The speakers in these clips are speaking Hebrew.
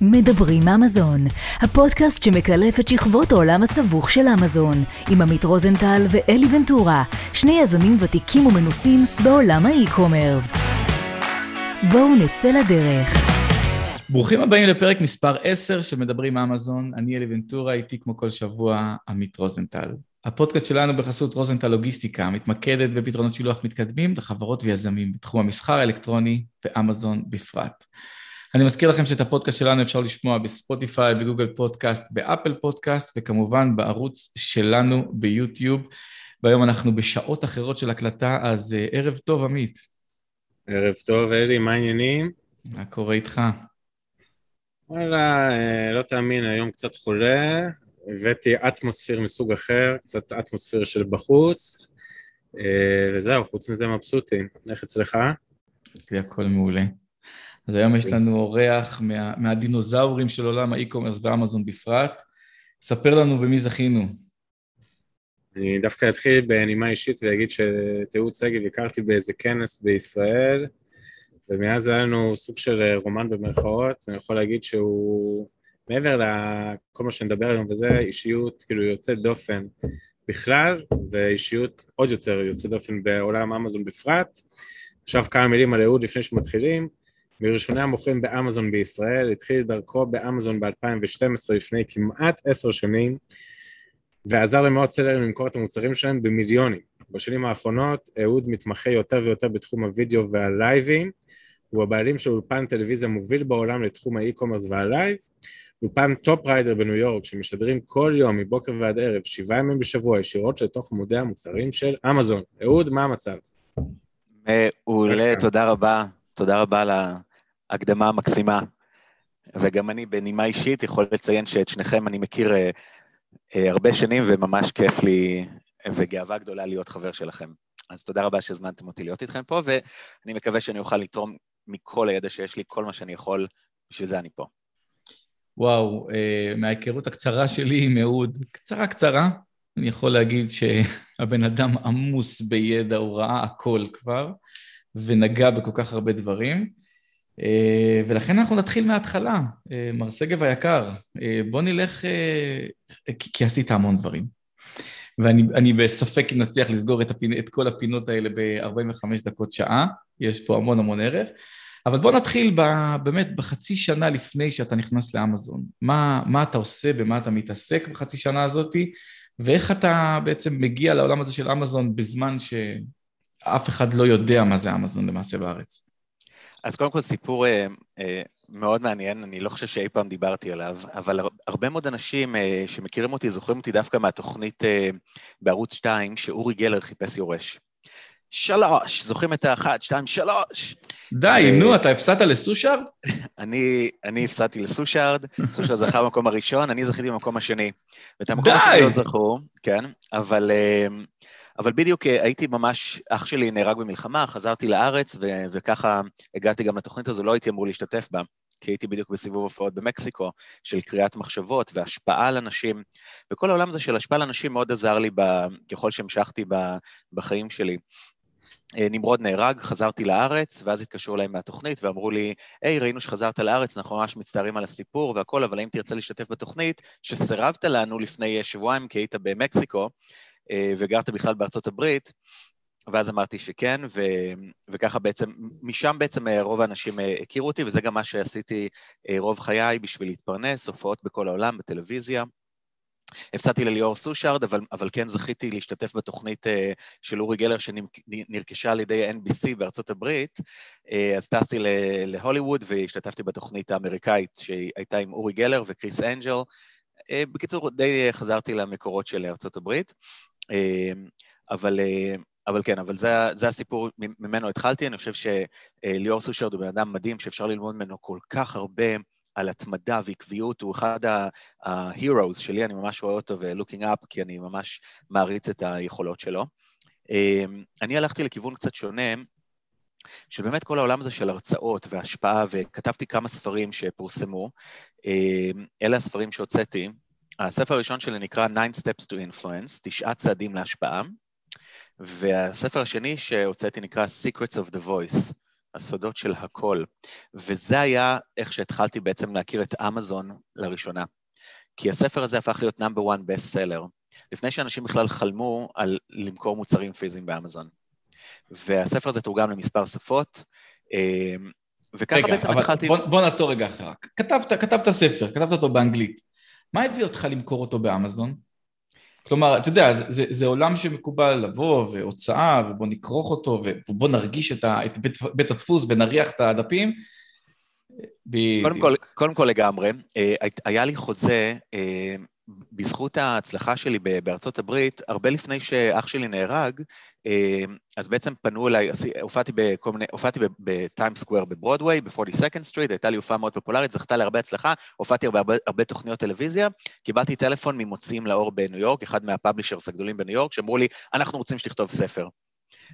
מדברים אמזון, הפודקאסט שמקלף את שכבות העולם הסבוך של אמזון, עם עמית רוזנטל ואלי ונטורה, שני יזמים ותיקים ומנוסים בעולם האי-קומרס. בואו נצא לדרך. ברוכים הבאים לפרק מספר 10 של מדברים אמזון, אני אלי ונטורה, איתי כמו כל שבוע עמית רוזנטל. הפודקאסט שלנו בחסות רוזנטל לוגיסטיקה מתמקדת בפתרונות שילוח מתקדמים לחברות ויזמים בתחום המסחר האלקטרוני ואמזון בפרט. אני מזכיר לכם שאת הפודקאסט שלנו אפשר לשמוע בספוטיפיי, בגוגל פודקאסט, באפל פודקאסט, וכמובן בערוץ שלנו ביוטיוב. והיום אנחנו בשעות אחרות של הקלטה, אז uh, ערב טוב, עמית. ערב טוב, אלי, מה העניינים? מה קורה איתך? וואלה, אה, לא תאמין, היום קצת חולה, הבאתי אטמוספיר מסוג אחר, קצת אטמוספיר של בחוץ, אה, וזהו, חוץ מזה מבסוטים. איך אצלך? אצלי הכל מעולה. אז היום יש לנו אורח מה, מהדינוזאורים של עולם האי-קומרס ואמזון בפרט. ספר לנו במי זכינו. אני דווקא אתחיל בנימה אישית ואגיד שתיעוד שגב הכרתי באיזה כנס בישראל, ומאז היה לנו סוג של רומן במרכאות. אני יכול להגיד שהוא, מעבר לכל מה שנדבר היום וזה, אישיות כאילו יוצאת דופן בכלל, ואישיות עוד יותר יוצאת דופן בעולם אמזון בפרט. עכשיו כמה מילים על אהוד לפני שמתחילים. מראשוני המוכרים באמזון בישראל, התחיל דרכו באמזון ב-2012 לפני כמעט עשר שנים, ועזר למאות sellers למכור את המוצרים שלהם במיליונים. בשנים האחרונות אהוד מתמחה יותר ויותר בתחום הוידאו והלייבים, הוא הבעלים של אולפן טלוויזיה מוביל בעולם לתחום ה e-commerce והלייב, אולפן Top Rider בניו יורק, שמשדרים כל יום מבוקר ועד ערב, שבעה ימים בשבוע, ישירות לתוך עמודי המוצרים של אמזון. אהוד, מה המצב? מעולה, תודה רבה. תודה רבה על ההקדמה המקסימה. וגם אני, בנימה אישית, יכול לציין שאת שניכם אני מכיר אה, אה, הרבה שנים, וממש כיף לי וגאווה גדולה להיות חבר שלכם. אז תודה רבה שהזמנתם אותי להיות איתכם פה, ואני מקווה שאני אוכל לתרום מכל הידע שיש לי, כל מה שאני יכול, בשביל זה אני פה. וואו, אה, מההיכרות הקצרה שלי עם אהוד, קצרה קצרה, אני יכול להגיד שהבן אדם עמוס בידע, הוא ראה הכל כבר. ונגע בכל כך הרבה דברים. אה, ולכן אנחנו נתחיל מההתחלה. אה, מר שגב היקר, אה, בוא נלך, כי עשית המון דברים. ואני בספק אם נצליח לסגור את, הפינ... את כל הפינות האלה ב-45 דקות שעה, יש פה המון המון ערך. אבל בוא נתחיל ב, באמת בחצי שנה לפני שאתה נכנס לאמזון. מה, מה אתה עושה, במה אתה מתעסק בחצי שנה הזאתי, ואיך אתה בעצם מגיע לעולם הזה של אמזון בזמן ש... אף אחד לא יודע מה זה אמזון למעשה בארץ. אז קודם כל סיפור אה, אה, מאוד מעניין, אני לא חושב שאי פעם דיברתי עליו, אבל הרבה מאוד אנשים אה, שמכירים אותי זוכרים אותי דווקא מהתוכנית אה, בערוץ 2, שאורי גלר חיפש יורש. שלוש, זוכרים את האחת, שתיים, שלוש. די, נו, אתה הפסדת לסושארד? אני, אני הפסדתי לסושארד, סושארד זכה במקום הראשון, אני זכיתי במקום השני. ואת המקום השני לא זכו, כן, אבל... אבל בדיוק אה, הייתי ממש, אח שלי נהרג במלחמה, חזרתי לארץ, ו- וככה הגעתי גם לתוכנית הזו, לא הייתי אמור להשתתף בה, כי הייתי בדיוק בסיבוב הופעות במקסיקו, של קריאת מחשבות והשפעה על אנשים, וכל העולם הזה של השפעה על אנשים מאוד עזר לי ב- ככל שהמשכתי ב- בחיים שלי. אה, נמרוד נהרג, חזרתי לארץ, ואז התקשרו אליי מהתוכנית ואמרו לי, היי, ראינו שחזרת לארץ, אנחנו ממש מצטערים על הסיפור והכל, אבל האם תרצה להשתתף בתוכנית שסירבת לנו לפני שבועיים כי היית במקסיקו, וגרת בכלל בארצות הברית, ואז אמרתי שכן, ו, וככה בעצם, משם בעצם אה, רוב האנשים אה, הכירו אותי, וזה גם מה שעשיתי רוב חיי בשביל להתפרנס, הופעות בכל העולם, בטלוויזיה. הפסדתי לליאור סושארד, אבל, אבל כן זכיתי להשתתף בתוכנית של אורי גלר שנרכשה על ידי ה-NBC בארצות הברית, אז טסתי להוליווד והשתתפתי בתוכנית האמריקאית שהייתה עם אורי גלר וקריס אנג'ל. בקיצור, די חזרתי למקורות של ארצות הברית. אמ, אבל, אה, אבל כן, אבל זה, זה הסיפור, ממנו התחלתי, אני חושב שליאור סושרד הוא בן אדם מדהים, שאפשר ללמוד ממנו כל כך הרבה על התמדה ועקביות, הוא אחד ה-heroes שלי, אני ממש רואה אותו ו-looking up, כי אני ממש מעריץ את היכולות שלו. אמ, אני הלכתי לכיוון קצת שונה, שבאמת כל העולם הזה של הרצאות והשפעה, וכתבתי כמה ספרים שפורסמו, אמ, אלה הספרים שהוצאתי, הספר הראשון שלי נקרא Nine Steps to Influence, תשעה צעדים להשפעה, והספר השני שהוצאתי נקרא Secrets of the Voice, הסודות של הכל. וזה היה איך שהתחלתי בעצם להכיר את אמזון לראשונה. כי הספר הזה הפך להיות נאמבר 1 בסט סלר, לפני שאנשים בכלל חלמו על למכור מוצרים פיזיים באמזון. והספר הזה תורגם למספר שפות, אה, וככה רגע, בעצם התחלתי... בוא, בוא נעצור רגע אחר. כתבת, כתבת ספר, כתבת אותו באנגלית. מה הביא אותך למכור אותו באמזון? כלומר, אתה יודע, זה, זה, זה עולם שמקובל לבוא, והוצאה, ובוא נכרוך אותו, ובוא נרגיש את, ה, את בית, בית הדפוס ונריח את הדפים. קודם כל, קודם כל לגמרי, אה, היה לי חוזה אה, בזכות ההצלחה שלי בארצות הברית, הרבה לפני שאח שלי נהרג, אז בעצם פנו אליי, הופעתי בכל מיני, הופעתי בטיימס סקוור בברודוויי, ב-42nd Street, הייתה לי הופעה מאוד פופולרית, זכתה להרבה הצלחה, הופעתי בהרבה הרבה תוכניות טלוויזיה, קיבלתי טלפון ממוציאים לאור בניו יורק, אחד מה publishers הגדולים בניו יורק, שאמרו לי, אנחנו רוצים שתכתוב ספר.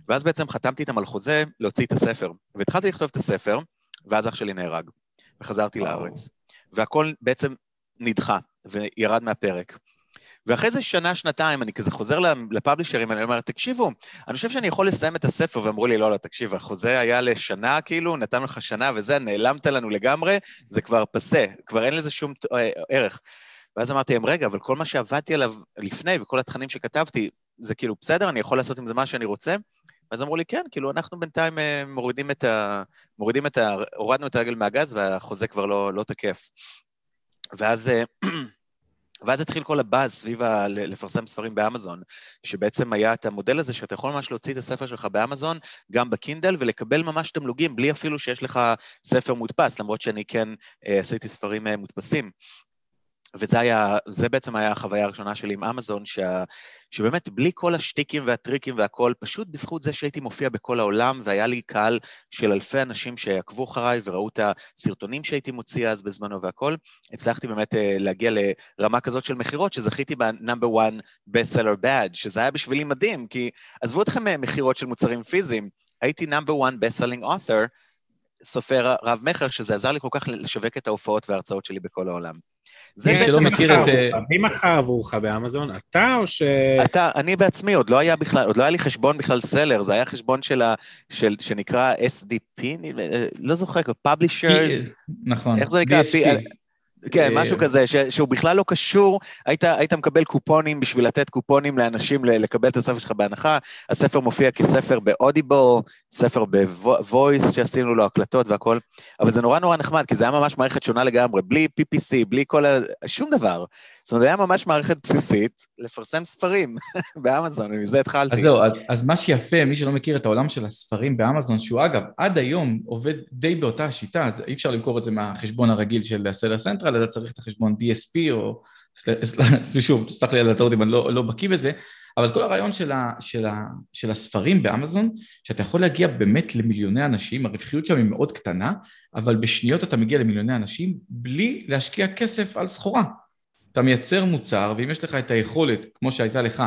ואז בעצם חתמתי איתם על חוזה להוציא את הספר, והתחלתי לכתוב את הספר, ואז אח שלי נהרג, וחזרתי לארץ. והכל בעצם נדחה. וירד מהפרק. ואחרי איזה שנה, שנתיים, אני כזה חוזר לפאבלישרים, ואני אומר, תקשיבו, אני חושב שאני יכול לסיים את הספר, ואמרו לי, לא, לא, תקשיב, החוזה היה לשנה, כאילו, נתנו לך שנה וזה, נעלמת לנו לגמרי, זה כבר פסה, כבר אין לזה שום אה, ערך. ואז אמרתי להם, רגע, אבל כל מה שעבדתי עליו לפני, וכל התכנים שכתבתי, זה כאילו, בסדר, אני יכול לעשות עם זה מה שאני רוצה? אז אמרו לי, כן, כאילו, אנחנו בינתיים אה, מורידים את ה... מורידים את ה... הורדנו את הרגל מהגז, והחוזה כבר לא, לא תקף. ואז, אה, ואז התחיל כל הבאז סביב ה- לפרסם ספרים באמזון, שבעצם היה את המודל הזה שאתה יכול ממש להוציא את הספר שלך באמזון, גם בקינדל, ולקבל ממש תמלוגים, בלי אפילו שיש לך ספר מודפס, למרות שאני כן אה, עשיתי ספרים אה, מודפסים. וזה היה, זה בעצם היה החוויה הראשונה שלי עם אמזון, שה, שבאמת בלי כל השטיקים והטריקים והכל, פשוט בזכות זה שהייתי מופיע בכל העולם, והיה לי קהל של אלפי אנשים שעקבו אחריי וראו את הסרטונים שהייתי מוציא אז בזמנו והכל, הצלחתי באמת אה, להגיע לרמה כזאת של מכירות, שזכיתי בנאמבר 1 best seller badge, שזה היה בשבילי מדהים, כי עזבו אתכם אה, מכירות של מוצרים פיזיים, הייתי נאמבר 1 best selling author, סופר רב-מכר, שזה עזר לי כל כך לשווק את ההופעות וההרצאות שלי בכל העולם. זה בעצם... שלא מכיר את... אה, מי מכר עבורך באמזון? אתה או ש... אתה, אני בעצמי, עוד לא היה בכלל, עוד לא היה לי חשבון בכלל סלר, זה היה חשבון של ה... של, שנקרא SDP, אה, לא זוכר, פאבלישרס. נכון. איך זה נקרא? כן, משהו אה, כזה, ש, שהוא בכלל לא קשור, היית, היית מקבל קופונים בשביל לתת קופונים לאנשים לקבל את הספר שלך בהנחה, הספר מופיע כספר באודיבו, ספר בוויס שעשינו לו הקלטות והכל, אבל זה נורא נורא נחמד, כי זה היה ממש מערכת שונה לגמרי, בלי PPC, בלי כל ה... שום דבר. זאת אומרת, זה היה ממש מערכת בסיסית לפרסם ספרים באמזון, ומזה התחלתי. אז זהו, אז, אז מה שיפה, מי שלא מכיר את העולם של הספרים באמזון, שהוא אגב, עד היום עובד די באותה השיטה, אז אי אפשר למכור את זה מהחשבון הרגיל של הסלר סנטרל, אלא צריך את החשבון DSP, או... שוב, סלח לי על הטעות אם אני לא, לא בקיא בזה, אבל כל הרעיון של, ה, של, ה, של הספרים באמזון, שאתה יכול להגיע באמת למיליוני אנשים, הרווחיות שם היא מאוד קטנה, אבל בשניות אתה מגיע למיליוני אנשים בלי להשקיע כסף על סחורה. אתה מייצר מוצר, ואם יש לך את היכולת, כמו שהייתה לך,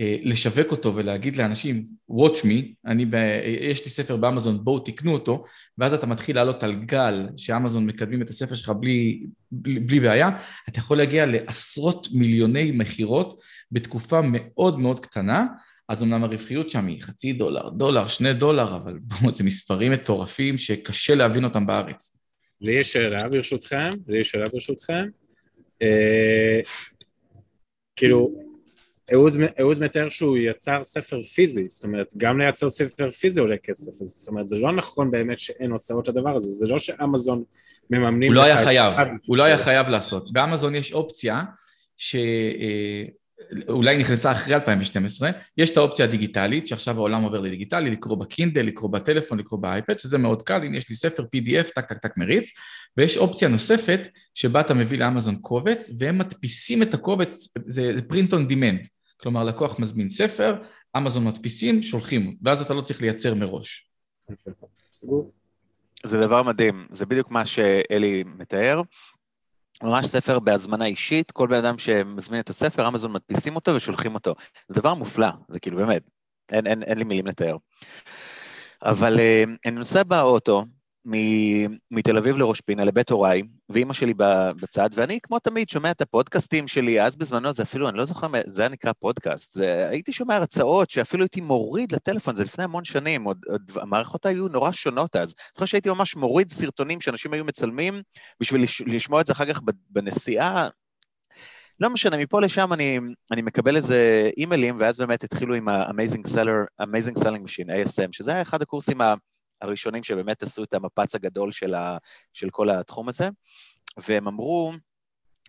אה, לשווק אותו ולהגיד לאנשים, watch me, אני ב... יש לי ספר באמזון, בואו תקנו אותו, ואז אתה מתחיל לעלות על גל שאמזון מקדמים את הספר שלך בלי, בלי, בלי בעיה, אתה יכול להגיע לעשרות מיליוני מכירות בתקופה מאוד מאוד קטנה, אז אמנם הרווחיות שם היא חצי דולר, דולר, שני דולר, אבל בואו, זה מספרים מטורפים שקשה להבין אותם בארץ. לי יש שאלה ברשותכם, לי יש שאלה ברשותכם. אה, כאילו, אהוד, אהוד מתאר שהוא יצר ספר פיזי, זאת אומרת, גם לייצר ספר פיזי עולה כסף, אז זאת אומרת, זה לא נכון באמת שאין הוצאות לדבר הזה, זה לא שאמזון מממנים... הוא לא היה חייב, הוא לא היה חייב לעשות. באמזון יש אופציה ש... אולי נכנסה אחרי 2012, יש את האופציה הדיגיטלית, שעכשיו העולם עובר לדיגיטלי, לקרוא בקינדל, לקרוא בטלפון, לקרוא באייפד, שזה מאוד קל, הנה יש לי ספר PDF, טק טק טק מריץ, ויש אופציה נוספת, שבה אתה מביא לאמזון קובץ, והם מדפיסים את הקובץ, זה print on demand, כלומר לקוח מזמין ספר, אמזון מדפיסים, שולחים, ואז אתה לא צריך לייצר מראש. זה דבר מדהים, זה בדיוק מה שאלי מתאר. ממש ספר בהזמנה אישית, כל בן אדם שמזמין את הספר, אמזון מדפיסים אותו ושולחים אותו. זה דבר מופלא, זה כאילו באמת, אין, אין, אין לי מילים לתאר. אבל אה, אני נוסע באוטו, מתל אביב לראש פינה לבית הוריי, ואימא שלי בצד, ואני כמו תמיד שומע את הפודקאסטים שלי, אז בזמנו זה אפילו, אני לא זוכר, זה היה נקרא פודקאסט, זה, הייתי שומע הרצאות שאפילו הייתי מוריד לטלפון, זה לפני המון שנים, עוד, עוד המערכות היו נורא שונות אז. אני חושב שהייתי ממש מוריד סרטונים שאנשים היו מצלמים, בשביל לש, לשמוע את זה אחר כך בנסיעה, לא משנה, מפה לשם אני, אני מקבל איזה אימיילים, ואז באמת התחילו עם ה-Amazing Seller, Amazing Selling Machine, ASM, שזה היה אחד הקורסים הראשונים שבאמת עשו את המפץ הגדול של, ה, של כל התחום הזה, והם אמרו,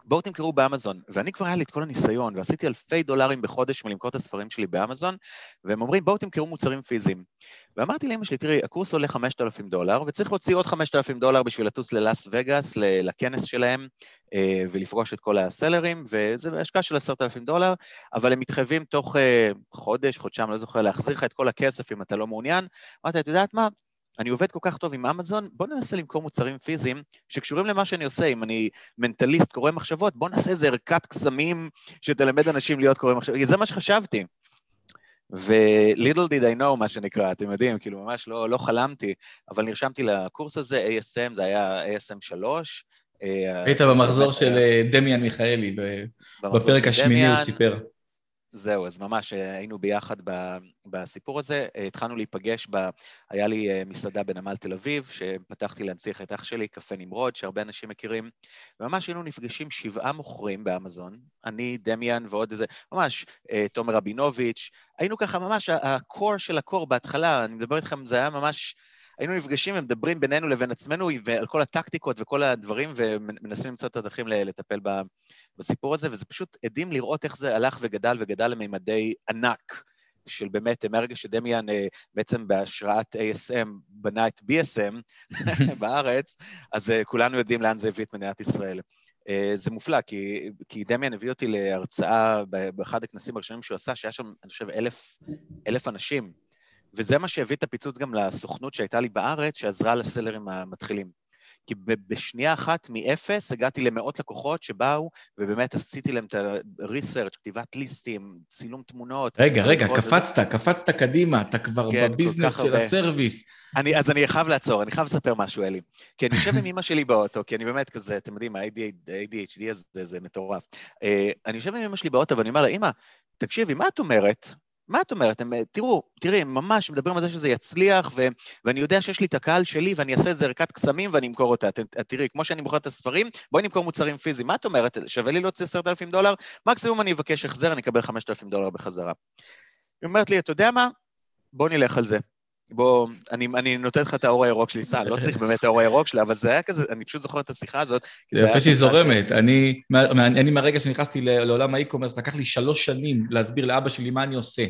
בואו תמכרו באמזון. ואני כבר היה לי את כל הניסיון, ועשיתי אלפי דולרים בחודש מלמכור את הספרים שלי באמזון, והם אומרים, בואו תמכרו מוצרים פיזיים. ואמרתי לאמא שלי, תראי, הקורס עולה 5,000 דולר, וצריך להוציא עוד 5,000 דולר בשביל לטוס ללאס וגאס, לכנס שלהם, אה, ולפגוש את כל הסלרים, וזה השקעה של 10,000 דולר, אבל הם מתחייבים תוך אה, חודש, חודשיים, לא זוכר, להחזיר לך את כל הכסף אם אתה לא מעוניין. אמרתי, את יודעת מה? אני עובד כל כך טוב עם אמזון, בוא ננסה למכור מוצרים פיזיים שקשורים למה שאני עושה. אם אני מנטליסט, קורא מחשבות, בוא נעשה איזה ערכת קסמים שתלמד אנשים להיות קורא מחשבות. זה מה שחשבתי. ו-little did I know, מה שנקרא, אתם יודעים, כאילו ממש לא, לא חלמתי, אבל נרשמתי לקורס הזה, ASM, זה היה ASM 3. אה, היית במחזור של אה, דמיאן מיכאלי, בפרק השמיני הוא סיפר. זהו, אז ממש אה, היינו ביחד בסיפור הזה. אה, התחלנו להיפגש, ב... היה לי אה, מסעדה בנמל תל אביב, שפתחתי להנציח את אח שלי, קפה נמרוד, שהרבה אנשים מכירים, וממש היינו נפגשים שבעה מוכרים באמזון, אני, דמיאן ועוד איזה, ממש, תומר רבינוביץ', היינו ככה ממש, הקור של הקור בהתחלה, אני מדבר איתכם, זה היה ממש... היינו נפגשים ומדברים בינינו לבין עצמנו ועל כל הטקטיקות וכל הדברים, ומנסים למצוא את הדרכים לטפל בסיפור הזה, וזה פשוט עדים לראות איך זה הלך וגדל וגדל לממדי ענק. של באמת, מהרגע שדמיאן אה, בעצם בהשראת ASM בנה את BSM בארץ, אז אה, כולנו יודעים לאן זה הביא את מדינת ישראל. אה, זה מופלא, כי, כי דמיאן הביא אותי להרצאה באחד הכנסים הראשונים שהוא עשה, שהיה שם, אני חושב, אלף, אלף אנשים, וזה מה שהביא את הפיצוץ גם לסוכנות שהייתה לי בארץ, שעזרה לסלרים המתחילים. כי בשנייה אחת מאפס הגעתי למאות לקוחות שבאו, ובאמת עשיתי להם את ה-research, כתיבת ליסטים, צילום תמונות. רגע, רגע, קפצת, זה... קפצת קדימה, אתה כבר כן, בביזנס של הרבה. הסרוויס. אני, אז אני חייב לעצור, אני חייב לספר משהו, אלי. כי אני יושב עם אמא שלי באוטו, כי אני באמת כזה, אתם יודעים, ה-ADHD הזה זה מטורף. אה, אני יושב עם אמא שלי באוטו ואני אומר לה, אמא, תקשיבי, מה את אומרת? מה את אומרת? הם, תראו, תראי, הם ממש מדברים על זה שזה יצליח, ו, ואני יודע שיש לי את הקהל שלי, ואני אעשה איזה ערכת קסמים ואני אמכור אותה. ת, תראי, כמו שאני מוכר את הספרים, בואי נמכור מוצרים פיזיים. מה את אומרת? שווה לי להוציא עשרת אלפים דולר? מקסימום אני אבקש החזר, אני אקבל חמשת אלפים דולר בחזרה. היא אומרת לי, אתה יודע מה? בוא נלך על זה. בוא, אני, אני נותן לך את האור הירוק שלי, סע, לא צריך באמת את האור הירוק שלה, אבל זה היה כזה, אני פשוט זוכר את השיחה הזאת. זה יפה שהיא זורמת. אני, אני מהרגע שנכנסתי לעולם האי-קומרס, לקח לי שלוש שנים להסביר לאבא שלי מה אני עושה.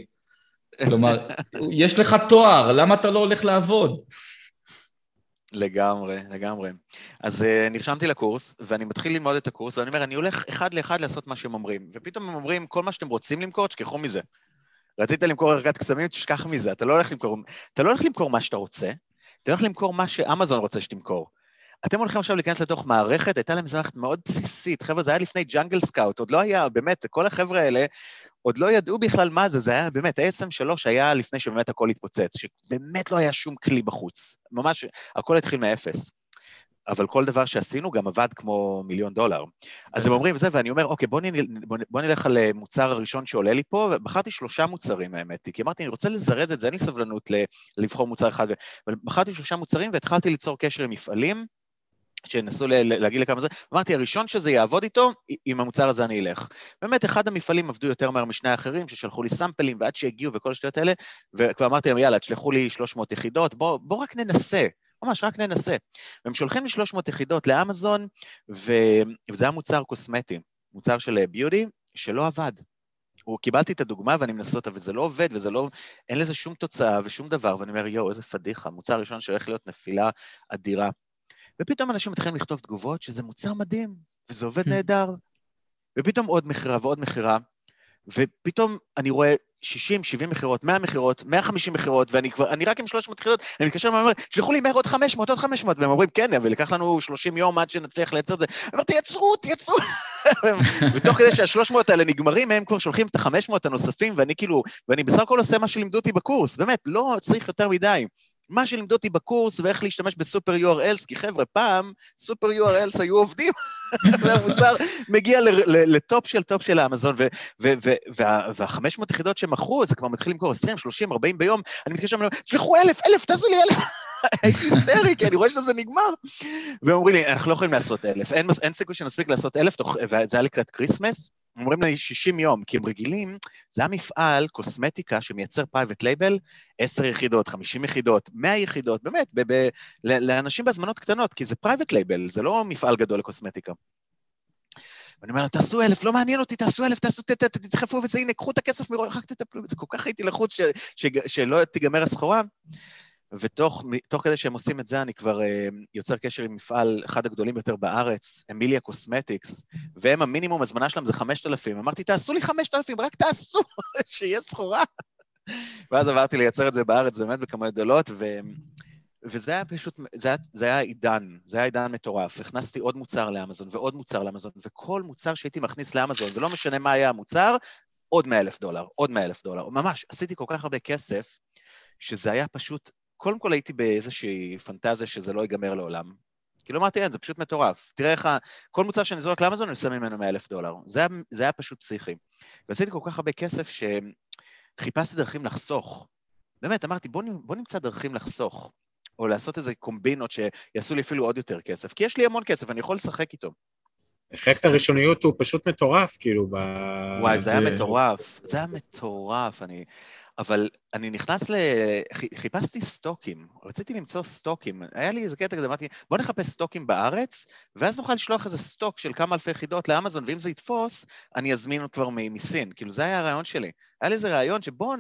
כלומר, יש לך תואר, למה אתה לא הולך לעבוד? לגמרי, לגמרי. אז uh, נרשמתי לקורס, ואני מתחיל ללמוד את הקורס, ואני אומר, אני הולך אחד לאחד לעשות מה שהם אומרים. ופתאום הם אומרים, כל מה שאתם רוצים למכור, תשכחו מזה. רצית למכור ערכת קסמים, תשכח מזה. אתה לא הולך למכור, אתה לא הולך למכור מה שאתה רוצה, אתה הולך למכור מה שאמזון רוצה שתמכור. אתם הולכים עכשיו להיכנס לתוך מערכת, הייתה להם מערכת מאוד בסיסית. חבר'ה, זה היה לפני ג'אנגל סקאוט, עוד לא היה, באמת, כל החבר'ה האלה עוד לא ידעו בכלל מה זה, זה היה באמת, ה-SM 3 היה לפני שבאמת הכל התפוצץ, שבאמת לא היה שום כלי בחוץ, ממש, הכל התחיל מאפס. אבל כל דבר שעשינו גם עבד כמו מיליון דולר. אז הם אומרים זה, ואני אומר, אוקיי, בוא, נל, בוא, בוא נלך על מוצר הראשון שעולה לי פה, ובחרתי שלושה מוצרים, האמת כי אמרתי, אני רוצה לזרז את זה, אין לי סבלנות לבחור מוצר אחד, אבל בחרתי שלושה מוצרים והתחלתי ליצור קשר עם מפעלים, שינסו להגיד לכמה זה, אמרתי, הראשון שזה יעבוד איתו, עם המוצר הזה אני אלך. באמת, אחד המפעלים עבדו יותר מהר משני האחרים, ששלחו לי סאמפלים ועד שהגיעו וכל השטויות האלה, וכבר אמרתי להם, יאללה, תשלחו לי 300 יחידות, בואו בוא רק ננסה. ממש, רק ננסה. והם שולחים לי 300 יחידות לאמזון, ו... וזה היה מוצר קוסמטי, מוצר של ביוטי, שלא עבד. הוא, קיבלתי את הדוגמה ואני מנסה אותה, וזה לא עובד, וזה לא, אין לזה שום תוצאה ושום דבר, ואני אומר, יואו, איזה פדיחה, מוצר ראשון שהולך להיות נפילה אדירה. ופתאום אנשים מתחילים לכתוב תגובות שזה מוצר מדהים, וזה עובד hmm. נהדר. ופתאום עוד מכירה ועוד מכירה, ופתאום אני רואה 60, 70 מכירות, 100 מכירות, 150 מכירות, ואני כבר, אני רק עם 300 מכירות, אני מתקשר ואומר, שלחו לי מהר עוד 500, עוד 500, והם אומרים, כן, אבל ייקח לנו 30 יום עד שנצליח לייצר את זה. אומר, תייצרו, תייצרו. ותוך כדי שה-300 האלה נגמרים, הם כבר שולחים את ה-500 הנוספים, ואני כאילו, ואני בסך הכל עושה מה שלימדו אותי בקורס, באמת, לא צריך יותר מדי. מה שלימדו אותי בקורס ואיך להשתמש ב super URLs, כי חבר'ה, פעם super URLs היו עובדים, והמוצר מגיע ל top של top של האמזון, וה-500 יחידות שמכרו, זה כבר מתחיל למכור 20, 30, 40 ביום, אני מתקשר, שלחו אלף, אלף, תעשו לי אלף. הייתי היסטרי, כי אני רואה שזה נגמר. והם אומרים לי, אנחנו לא יכולים לעשות אלף, אין, סיכוי שנספיק לעשות אלף, וזה היה לקראת כריסמס, אומרים לי 60 יום, כי הם רגילים, זה היה מפעל קוסמטיקה שמייצר private label, 10 יחידות, 50 יחידות, 100 יחידות, באמת, ב- ב- לאנשים בהזמנות קטנות, כי זה private label, זה לא מפעל גדול לקוסמטיקה. ואני אומר תעשו אלף, לא מעניין אותי, תעשו אלף, תעשו, תדחפו וזה, הנה, קחו את הכסף כך תטפלו בזה, כל כך הייתי לחוץ שלא תיגמר הסחורה. ותוך כדי שהם עושים את זה, אני כבר uh, יוצר קשר עם מפעל, אחד הגדולים ביותר בארץ, אמיליה קוסמטיקס, והם המינימום, הזמנה שלהם זה 5,000. אמרתי, תעשו לי 5,000, רק תעשו, שיהיה סחורה. ואז עברתי לייצר את זה בארץ באמת בכמויות גדולות, ו... וזה היה פשוט, זה היה, זה היה עידן, זה היה עידן מטורף. הכנסתי עוד מוצר לאמזון ועוד מוצר לאמזון, וכל מוצר שהייתי מכניס לאמזון, ולא משנה מה היה המוצר, עוד 100 אלף דולר, עוד 100 אלף דולר. ממש, עשיתי כל כך הרבה כסף, שזה היה פשוט קודם כל הייתי באיזושהי פנטזיה שזה לא ייגמר לעולם. כאילו אמרתי, אין, זה פשוט מטורף. תראה איך, כל מוצר שאני זורק לאמזון, אני עושה ממנו 100 אלף דולר. זה, זה היה פשוט פסיכי. ועשיתי כל כך הרבה כסף שחיפשתי דרכים לחסוך. באמת, אמרתי, בוא, בוא נמצא דרכים לחסוך. או לעשות איזה קומבינות שיעשו לי אפילו עוד יותר כסף. כי יש לי המון כסף, אני יכול לשחק איתו. אפקט הראשוניות הוא פשוט מטורף, כאילו, ב... וואי, זה היה מטורף. זה היה מטורף. אני... אבל אני נכנס ל... חיפשתי סטוקים, רציתי למצוא סטוקים. היה לי איזה קטע כזה, אמרתי, בוא נחפש סטוקים בארץ, ואז נוכל לשלוח איזה סטוק של כמה אלפי יחידות לאמזון, ואם זה יתפוס, אני אזמין כבר מסין. כאילו, זה היה הרעיון שלי. היה לי איזה רעיון שבוא,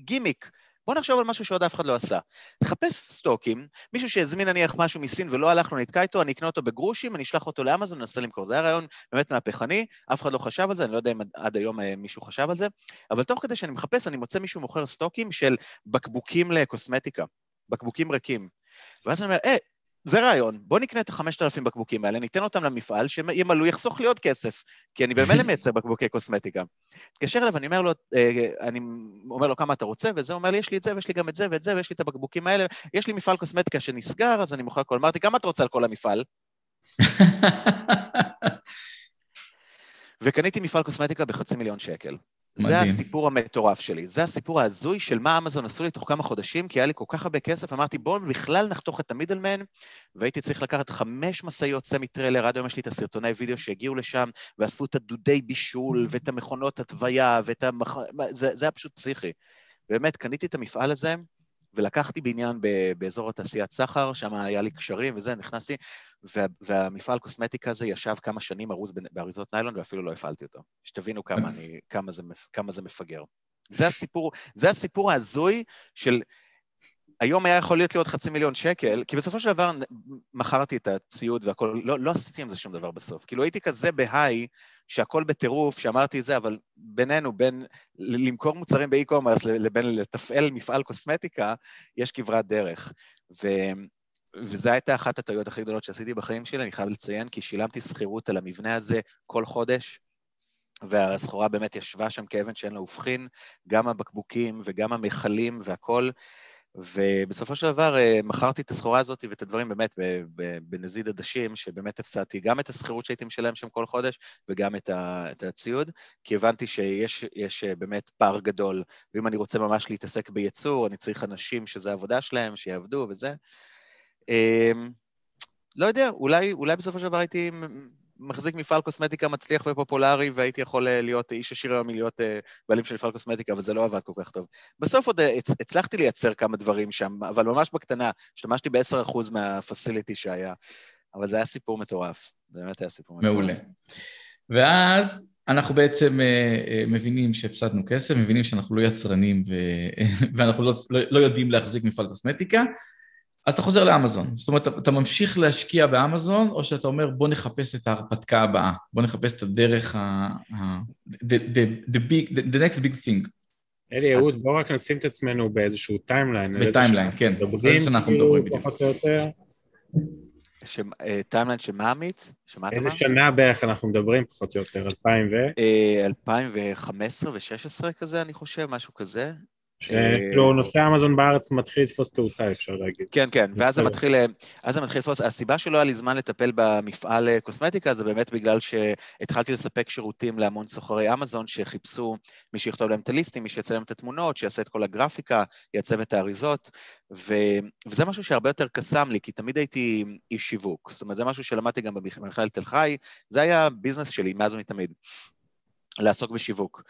גימיק, בוא נחשוב על משהו שעוד אף אחד לא עשה. נחפש סטוקים, מישהו שהזמין נניח משהו מסין ולא הלך לו, נתקע איתו, אני אקנה אותו בגרושים, אני אשלח אותו לאמזון, ננסה למכור. זה היה רעיון באמת מהפכני, אף אחד לא חשב על זה, אני לא יודע אם עד היום אה, מישהו חשב על זה, אבל תוך כדי שאני מחפש, אני מוצא מישהו מוכר סטוקים של בקבוקים לקוסמטיקה, בקבוקים ריקים. ואז אני אומר, אה, זה רעיון, בוא נקנה את החמשת אלפים בקבוקים האלה, ניתן אותם למפעל, שימלאו, יחסוך לי עוד כסף, כי אני במילא מייצר בקבוקי קוסמטיקה. התקשר אליו, אני אומר לו, אה, אני אומר לו כמה אתה רוצה, וזה אומר לי, יש לי את זה, ויש לי גם את זה ואת זה, ויש לי את הבקבוקים האלה, יש לי מפעל קוסמטיקה שנסגר, אז אני מוכר הכל. אמרתי, כמה אתה רוצה על כל המפעל? וקניתי מפעל קוסמטיקה בחצי מיליון שקל. מדהים. זה הסיפור המטורף שלי, זה הסיפור ההזוי של מה אמזון עשו לי תוך כמה חודשים, כי היה לי כל כך הרבה כסף, אמרתי בואו בכלל נחתוך את ה middleman, והייתי צריך לקחת חמש משאיות סמי טריילר, עד היום יש לי את הסרטוני וידאו שהגיעו לשם, ואספו את הדודי בישול, ואת המכונות התוויה, ואת המכ... זה, זה היה פשוט פסיכי. באמת, קניתי את המפעל הזה, ולקחתי בניין באזור התעשיית סחר, שם היה לי קשרים וזה, נכנסתי, וה, והמפעל קוסמטיקה הזה ישב כמה שנים ארוז באריזות ניילון ואפילו לא הפעלתי אותו. שתבינו כמה, אני, כמה, זה, כמה זה מפגר. זה הסיפור, זה הסיפור ההזוי של... היום היה יכול להיות לי עוד חצי מיליון שקל, כי בסופו של דבר מכרתי את הציוד והכל, לא, לא עשיתי עם זה שום דבר בסוף. כאילו הייתי כזה בהיי, שהכל בטירוף, שאמרתי זה, אבל בינינו, בין למכור מוצרים באי-קומרס לבין לתפעל מפעל קוסמטיקה, יש כברת דרך. ו... וזו הייתה אחת הטעויות הכי גדולות שעשיתי בחיים שלי, אני חייב לציין, כי שילמתי שכירות על המבנה הזה כל חודש, והסחורה באמת ישבה שם כאבן שאין לה הופכין, גם הבקבוקים וגם המכלים והכול, ובסופו של דבר אה, מכרתי את הסחורה הזאת ואת הדברים באמת בנזיד עדשים, שבאמת הפסדתי גם את השכירות שהייתי משלם שם כל חודש וגם את, הציוד, כי הבנתי שיש אה, באמת פער גדול, ואם אני רוצה ממש להתעסק בייצור, אני צריך אנשים שזה העבודה שלהם, שיעבדו וזה. אמ, לא יודע, אולי, אולי בסופו של דבר הייתי מחזיק מפעל קוסמטיקה מצליח ופופולרי, והייתי יכול אה, להיות איש עשיר היום מלהיות אה, בעלים של מפעל קוסמטיקה, אבל זה לא עבד כל כך טוב. בסוף עוד אה, הצלחתי לייצר כמה דברים שם, אבל ממש בקטנה. השתמשתי ב-10% מהפסיליטי שהיה, אבל זה היה סיפור מטורף. זה באמת היה סיפור מטורף. מעולה. ואז אנחנו בעצם מבינים שהפסדנו כסף, מבינים שאנחנו לא יצרנים ו... ואנחנו לא, לא, לא יודעים להחזיק מפעל קוסמטיקה, אז אתה חוזר לאמזון. זאת אומרת, אתה ממשיך להשקיע באמזון, או שאתה אומר, בוא נחפש את ההרפתקה הבאה, בוא נחפש את הדרך ה... the, the, the, big, the, the next big thing. אלי, אהוד, אז... בואו רק נשים את עצמנו באיזשהו timeline. ב timeline, כן. איזה אנחנו מדברים בדיוק. פחות או יותר. timeline שמה עמית? איזה שנה בערך אנחנו מדברים, פחות או יותר? 2000 ו? 2015 ו-16 כזה, אני חושב, משהו כזה. שכאילו נושא אמזון בארץ מתחיל לתפוס תאוצה, אפשר להגיד. כן, כן, ואז זה מתחיל, אז זה מתחיל לתפוס. הסיבה שלא היה לי זמן לטפל במפעל קוסמטיקה זה באמת בגלל שהתחלתי לספק שירותים להמון סוחרי אמזון שחיפשו מי שיכתוב להם את הליסטינג, מי שיצא להם את התמונות, שיעשה את כל הגרפיקה, יעצב את האריזות, ו... וזה משהו שהרבה יותר קסם לי, כי תמיד הייתי איש שיווק. זאת אומרת, זה משהו שלמדתי גם במכללת תל חי, זה היה ביזנס שלי מאז ומתמיד, לעסוק בשיווק.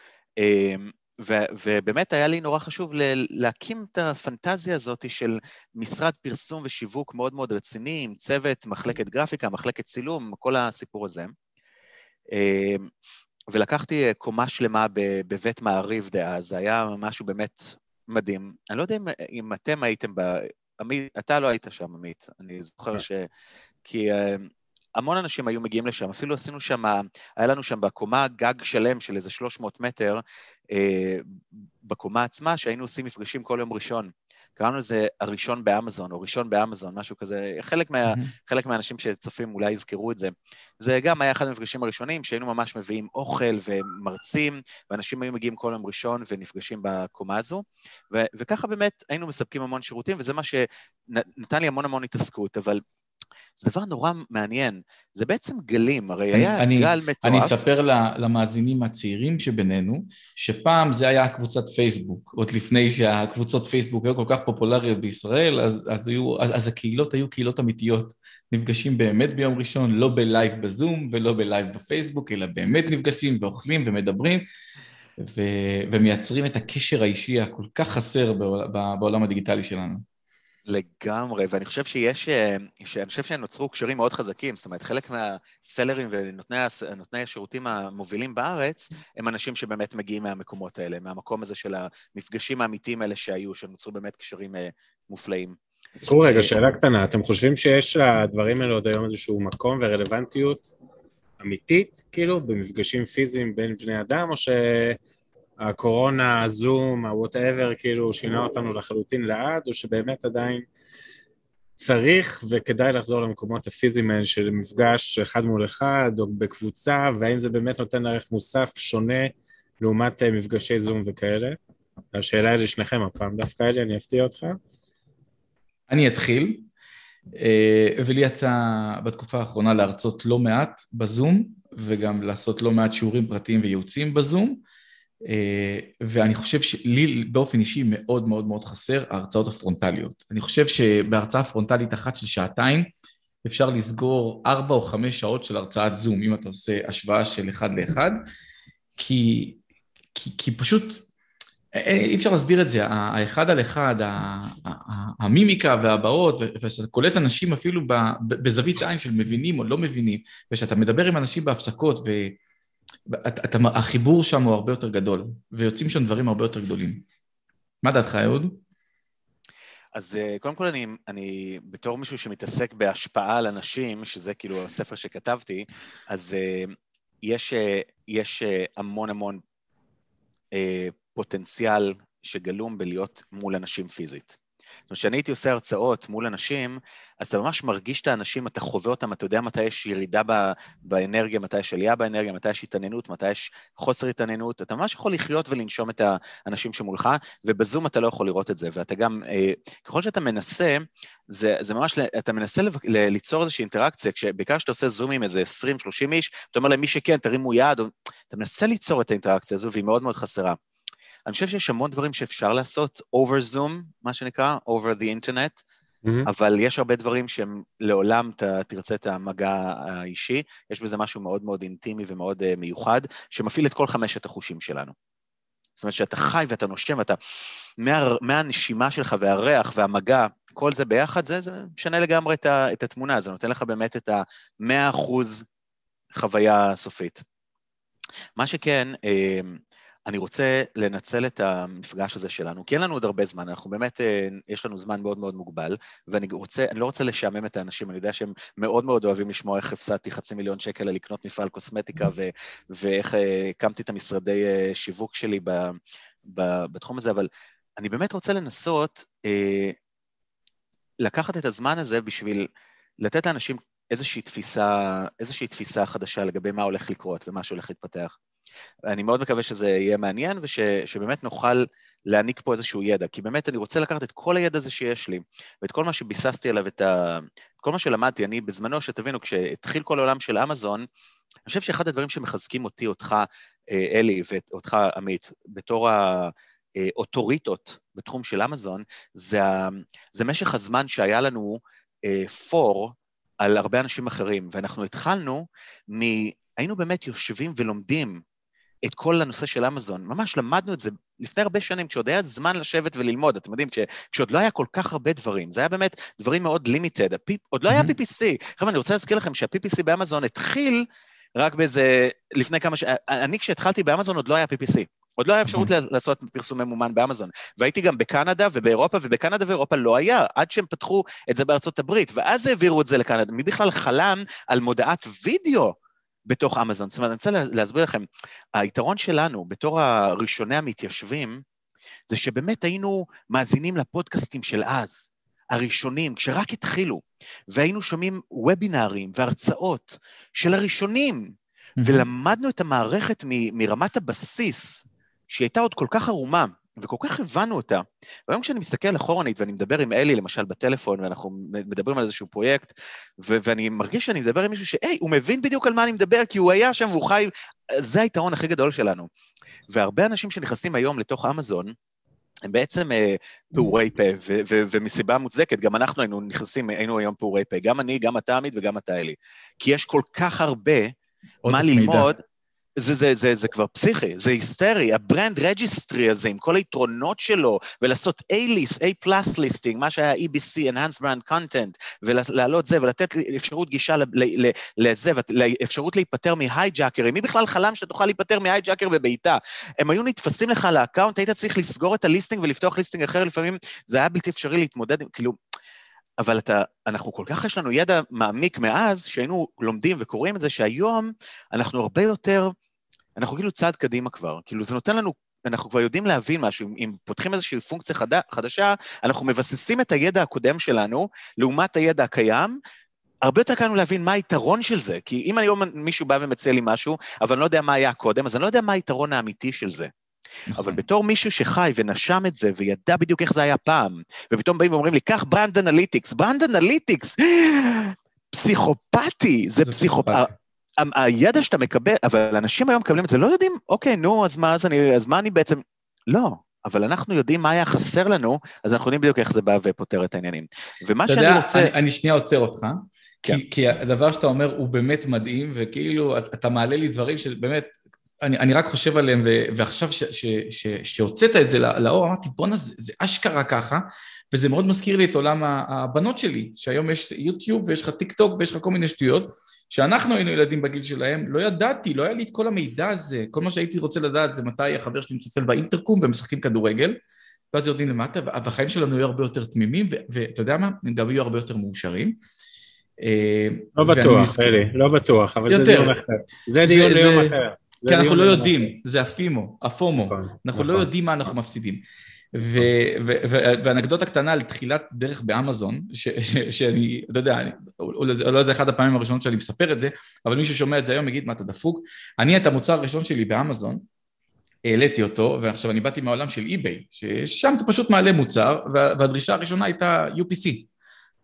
ו- ובאמת היה לי נורא חשוב ל- להקים את הפנטזיה הזאת של משרד פרסום ושיווק מאוד מאוד רציני, עם צוות, מחלקת גרפיקה, מחלקת צילום, כל הסיפור הזה. אמ, ולקחתי קומה שלמה בבית מעריב דאז, זה היה משהו באמת מדהים. אני לא יודע אם, אם אתם הייתם ב... עמית, אתה לא היית שם, עמית. אני זוכר כן. ש... כי אמ, המון אנשים היו מגיעים לשם, אפילו עשינו שם, היה לנו שם בקומה גג שלם של איזה 300 מטר, אה, בקומה עצמה, שהיינו עושים מפגשים כל יום ראשון. קראנו לזה הראשון באמזון, או ראשון באמזון, משהו כזה. חלק, מה, mm-hmm. חלק מהאנשים שצופים אולי יזכרו את זה. זה גם היה אחד המפגשים הראשונים, שהיינו ממש מביאים אוכל ומרצים, ואנשים היו מגיעים כל יום ראשון ונפגשים בקומה הזו. ו- וככה באמת היינו מספקים המון שירותים, וזה מה שנתן לי המון המון התעסקות, אבל זה דבר נורא מעניין. זה בעצם גלים, הרי אני, היה אני, גל מטורף. אני אספר למאזינים הצעירים שבינינו, שפעם זה היה קבוצת פייסבוק, עוד לפני שהקבוצות פייסבוק היו כל כך פופולריות בישראל, אז, אז, היו, אז, אז הקהילות היו קהילות אמיתיות. נפגשים באמת ביום ראשון, לא בלייב בזום ולא בלייב בפייסבוק, אלא באמת נפגשים ואוכלים ומדברים. ו, ומייצרים את הקשר האישי הכל כך חסר בעולם הדיגיטלי שלנו. לגמרי, ואני חושב שיש, אה, שאני חושב שנוצרו קשרים מאוד חזקים, זאת אומרת, חלק מה sellers ונותני השירותים המובילים בארץ, הם אנשים שבאמת מגיעים מהמקומות האלה, מהמקום הזה של המפגשים האמיתיים האלה שהיו, שנוצרו באמת קשרים אה, מופלאים. עצרו רגע, שאלה קטנה, אתם חושבים שיש לדברים האלה עוד היום איזשהו מקום ורלוונטיות אמיתית, כאילו, במפגשים פיזיים בין בני אדם, או ש... הקורונה, הזום, ה-whatever, כאילו שינה אותנו לחלוטין לעד, או שבאמת עדיין צריך וכדאי לחזור למקומות הפיזיים האלה של מפגש אחד מול אחד, או בקבוצה, והאם זה באמת נותן ערך מוסף שונה לעומת אה, מפגשי זום וכאלה? השאלה היא לשניכם הפעם, דווקא אלי, אני אפתיע אותך. אני אתחיל, אה, ולי יצא בתקופה האחרונה להרצות לא מעט בזום, וגם לעשות לא מעט שיעורים פרטיים וייעוצים בזום. ואני חושב שלי באופן אישי מאוד מאוד מאוד חסר ההרצאות הפרונטליות. אני חושב שבהרצאה פרונטלית אחת של שעתיים אפשר לסגור ארבע או חמש שעות של הרצאת זום, אם אתה עושה השוואה של אחד לאחד, כי, כי, כי פשוט אה, אה, אי אפשר להסביר את זה, האחד על אחד, המימיקה והבעות, ושאתה קולט אנשים אפילו בזווית עין של מבינים או לא מבינים, ושאתה מדבר עם אנשים בהפסקות, ו... אתה, החיבור שם הוא הרבה יותר גדול, ויוצאים שם דברים הרבה יותר גדולים. מה דעתך, אהוד? אז אה, קודם כל אני, אני בתור מישהו שמתעסק בהשפעה על אנשים, שזה כאילו הספר שכתבתי, אז אה, יש, אה, יש המון המון פוטנציאל שגלום בלהיות מול אנשים פיזית. זאת אומרת, כשאני הייתי עושה הרצאות מול אנשים, אז אתה ממש מרגיש את האנשים, אתה חווה אותם, אתה יודע מתי יש ירידה באנרגיה, מתי יש עלייה באנרגיה, מתי יש התעניינות, מתי יש חוסר התעניינות, אתה ממש יכול לחיות ולנשום את האנשים שמולך, ובזום אתה לא יכול לראות את זה, ואתה גם, אה, ככל שאתה מנסה, זה, זה ממש, אתה מנסה ליצור איזושהי אינטראקציה, בעיקר כשאתה עושה זום עם איזה 20-30 איש, אתה אומר להם, מי שכן, תרימו יד, אתה מנסה ליצור את האינטראקציה הזו, והיא מאוד מאוד חסרה. אני חושב שיש המון דברים שאפשר לעשות, over zoom, מה שנקרא, over the internet, mm-hmm. אבל יש הרבה דברים שהם לעולם ת, תרצה את המגע האישי, יש בזה משהו מאוד מאוד אינטימי ומאוד uh, מיוחד, שמפעיל את כל חמשת החושים שלנו. זאת אומרת שאתה חי ואתה נושם ואתה, מה, מהנשימה שלך והריח והמגע, כל זה ביחד, זה, זה משנה לגמרי את, ה, את התמונה, זה נותן לך באמת את המאה אחוז חוויה סופית. מה שכן, אה, אני רוצה לנצל את המפגש הזה שלנו, כי אין לנו עוד הרבה זמן, אנחנו באמת, אה, יש לנו זמן מאוד מאוד מוגבל, ואני רוצה, אני לא רוצה לשעמם את האנשים, אני יודע שהם מאוד מאוד אוהבים לשמוע איך הפסדתי חצי מיליון שקל לקנות מפעל קוסמטיקה, ו, ואיך אה, הקמתי את המשרדי אה, שיווק שלי ב, ב, בתחום הזה, אבל אני באמת רוצה לנסות אה, לקחת את הזמן הזה בשביל לתת לאנשים איזושהי תפיסה, איזושהי תפיסה חדשה לגבי מה הולך לקרות ומה שהולך להתפתח. אני מאוד מקווה שזה יהיה מעניין ושבאמת נוכל להעניק פה איזשהו ידע, כי באמת אני רוצה לקחת את כל הידע הזה שיש לי, ואת כל מה שביססתי עליו, את, ה... כל מה שלמדתי, אני בזמנו, שתבינו, כשהתחיל כל העולם של אמזון, אני חושב שאחד הדברים שמחזקים אותי, אותך, אה, אלי, ואותך, עמית, בתור האוטוריטות בתחום של אמזון, זה, זה משך הזמן שהיה לנו פור אה, על הרבה אנשים אחרים, ואנחנו התחלנו מ... היינו באמת יושבים ולומדים את כל הנושא של אמזון. ממש למדנו את זה לפני הרבה שנים, כשעוד היה זמן לשבת וללמוד, אתם יודעים, כש, כשעוד לא היה כל כך הרבה דברים, זה היה באמת דברים מאוד לימיטד, עוד לא היה PPC. חבר'ה, אני רוצה להזכיר לכם שה-PPC באמזון התחיל רק באיזה, לפני כמה ש... אני כשהתחלתי באמזון עוד לא היה PPC. עוד לא היה אפשרות לעשות פרסום ממומן באמזון. והייתי גם בקנדה ובאירופה, ובקנדה ואירופה לא היה, עד שהם פתחו את זה בארצות הברית, ואז העבירו את זה לקנדה. מי בכלל חלם על מודעת וידאו בתוך אמזון? זאת אומרת, אני רוצה להסביר לכם, היתרון שלנו בתור הראשוני המתיישבים, זה שבאמת היינו מאזינים לפודקאסטים של אז, הראשונים, כשרק התחילו, והיינו שומעים וובינארים והרצאות של הראשונים, ולמדנו את המערכת מ- מרמת הבסיס, שהיא הייתה עוד כל כך ערומה, וכל כך הבנו אותה. והיום כשאני מסתכל אחורנית ואני מדבר עם אלי, למשל, בטלפון, ואנחנו מדברים על איזשהו פרויקט, ו- ואני מרגיש שאני מדבר עם מישהו שהי, הוא מבין בדיוק על מה אני מדבר, כי הוא היה שם והוא חי... זה היתרון הכי גדול שלנו. והרבה אנשים שנכנסים היום לתוך אמזון, הם בעצם אה, פעורי פה, ו- ו- ומסיבה מוצדקת, גם אנחנו היינו נכנסים, היינו היום פעורי פה, גם אני, גם אתה עמית וגם אתה אלי. כי יש כל כך הרבה מה ללמוד, זה, זה, זה, זה כבר פסיכי, זה היסטרי, ה brand registry הזה עם כל היתרונות שלו, ולעשות A-list, A-plus listing, מה שהיה EBC, Enhanced Brand Content, ולהעלות זה, ולתת אפשרות גישה לזה, אפשרות להיפטר מה hijackerים. מי בכלל חלם שאתה תוכל להיפטר מ hijacker בביתה? הם היו נתפסים לך ל account, היית צריך לסגור את ה listing ולפתוח listing אחר, לפעמים זה היה בלתי אפשרי להתמודד עם, כאילו, אבל אתה, אנחנו כל כך, יש לנו ידע מעמיק מאז, שהיינו לומדים וקוראים את זה, שהיום אנחנו הרבה יותר, אנחנו כאילו צעד קדימה כבר. כאילו, זה נותן לנו, אנחנו כבר יודעים להבין משהו. אם פותחים איזושהי פונקציה חד, חדשה, אנחנו מבססים את הידע הקודם שלנו לעומת הידע הקיים, הרבה יותר קל לנו להבין מה היתרון של זה, כי אם היום מישהו בא ומציע לי משהו, אבל אני לא יודע מה היה קודם, אז אני לא יודע מה היתרון האמיתי של זה. נכון. אבל בתור מישהו שחי ונשם את זה וידע בדיוק איך זה היה פעם, ופתאום באים ואומרים לי, קח Brand Analytics, Brand Analytics, פסיכופתי, זה, זה פסיכופתי. הידע שאתה מקבל, אבל אנשים היום מקבלים את זה, לא יודעים, אוקיי, נו, אז מה, אז, אני, אז מה אני בעצם... לא, אבל אנחנו יודעים מה היה חסר לנו, אז אנחנו יודעים בדיוק איך זה בא ופותר את העניינים. ומה שאני יודע, רוצה... אני, אני שנייה עוצר אותך, כן. כי, כי הדבר שאתה אומר הוא באמת מדהים, וכאילו אתה מעלה לי דברים שבאמת, אני, אני רק חושב עליהם, ו, ועכשיו שהוצאת את זה לאור, אמרתי, בואנה, זה, זה אשכרה ככה, וזה מאוד מזכיר לי את עולם הבנות שלי, שהיום יש יוטיוב ויש לך טיק טוק ויש לך כל מיני שטויות, שאנחנו היינו ילדים בגיל שלהם, לא ידעתי, לא היה לי את כל המידע הזה, כל מה שהייתי רוצה לדעת זה מתי החבר שלי מצלצל באינטרקום ומשחקים כדורגל, ואז יורדים למטה, והחיים שלנו יהיו הרבה יותר תמימים, ואתה יודע מה? הם גם יהיו הרבה יותר מאושרים. אה, לא בטוח, אלי, לא בטוח, אבל זה דיון אחר. זה דיון ליום אחר. כי אנחנו לא יודעים, זה הפימו, הפומו, נכון, אנחנו לא נכון. יודעים מה אנחנו מפסידים. ואנקדוטה קטנה על תחילת דרך באמזון, שאני, אתה יודע, לא יודע, אחד הפעמים הראשונות שאני מספר את זה, אבל מי ששומע את זה היום יגיד, מה, אתה דפוק? אני, את המוצר הראשון שלי באמזון, העליתי אותו, ועכשיו אני באתי מהעולם של אי-ביי, ששם אתה פשוט מעלה מוצר, והדרישה הראשונה הייתה UPC.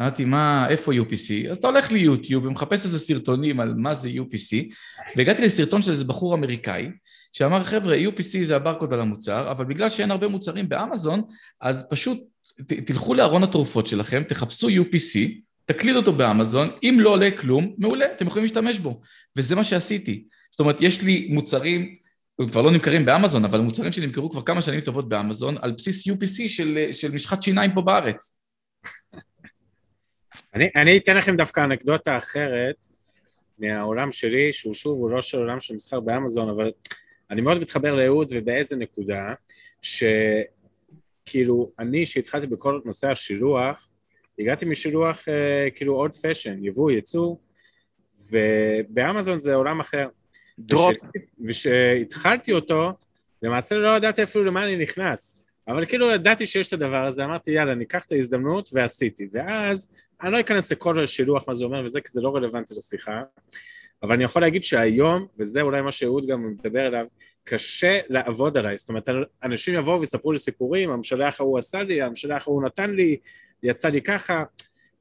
אמרתי, מה, איפה UPC? אז אתה הולך ליוטיוב ומחפש איזה סרטונים על מה זה UPC, והגעתי לסרטון של איזה בחור אמריקאי, שאמר, חבר'ה, UPC זה הברקוד על המוצר, אבל בגלל שאין הרבה מוצרים באמזון, אז פשוט ת, תלכו לארון התרופות שלכם, תחפשו UPC, תקליד אותו באמזון, אם לא עולה כלום, מעולה, אתם יכולים להשתמש בו. וזה מה שעשיתי. זאת אומרת, יש לי מוצרים, הם כבר לא נמכרים באמזון, אבל מוצרים שנמכרו כבר כמה שנים טובות באמזון, על בסיס UPC של, של משחת שיניים פה בארץ. אני, אני אתן לכם דווקא אנקדוטה אחרת מהעולם שלי, שהוא שוב, הוא לא של עולם של מסחר באמזון, אבל אני מאוד מתחבר לאהוד ובאיזה נקודה, שכאילו, אני שהתחלתי בכל נושא השילוח, הגעתי משילוח אה, כאילו עוד פשן, יבוא, ייצוא, ובאמזון זה עולם אחר. דרופ. וכשהתחלתי אותו, למעשה לא ידעתי אפילו למה אני נכנס. אבל כאילו ידעתי שיש את הדבר הזה, אמרתי יאללה, אני אקח את ההזדמנות ועשיתי. ואז אני לא אכנס לכל השילוח, מה זה אומר וזה, כי זה לא רלוונטי לשיחה, אבל אני יכול להגיד שהיום, וזה אולי מה שאהוד גם מדבר עליו, קשה לעבוד עליי. זאת אומרת, אנשים יבואו ויספרו לי סיפורים, המשלח ההוא עשה לי, המשלח ההוא נתן לי, יצא לי ככה.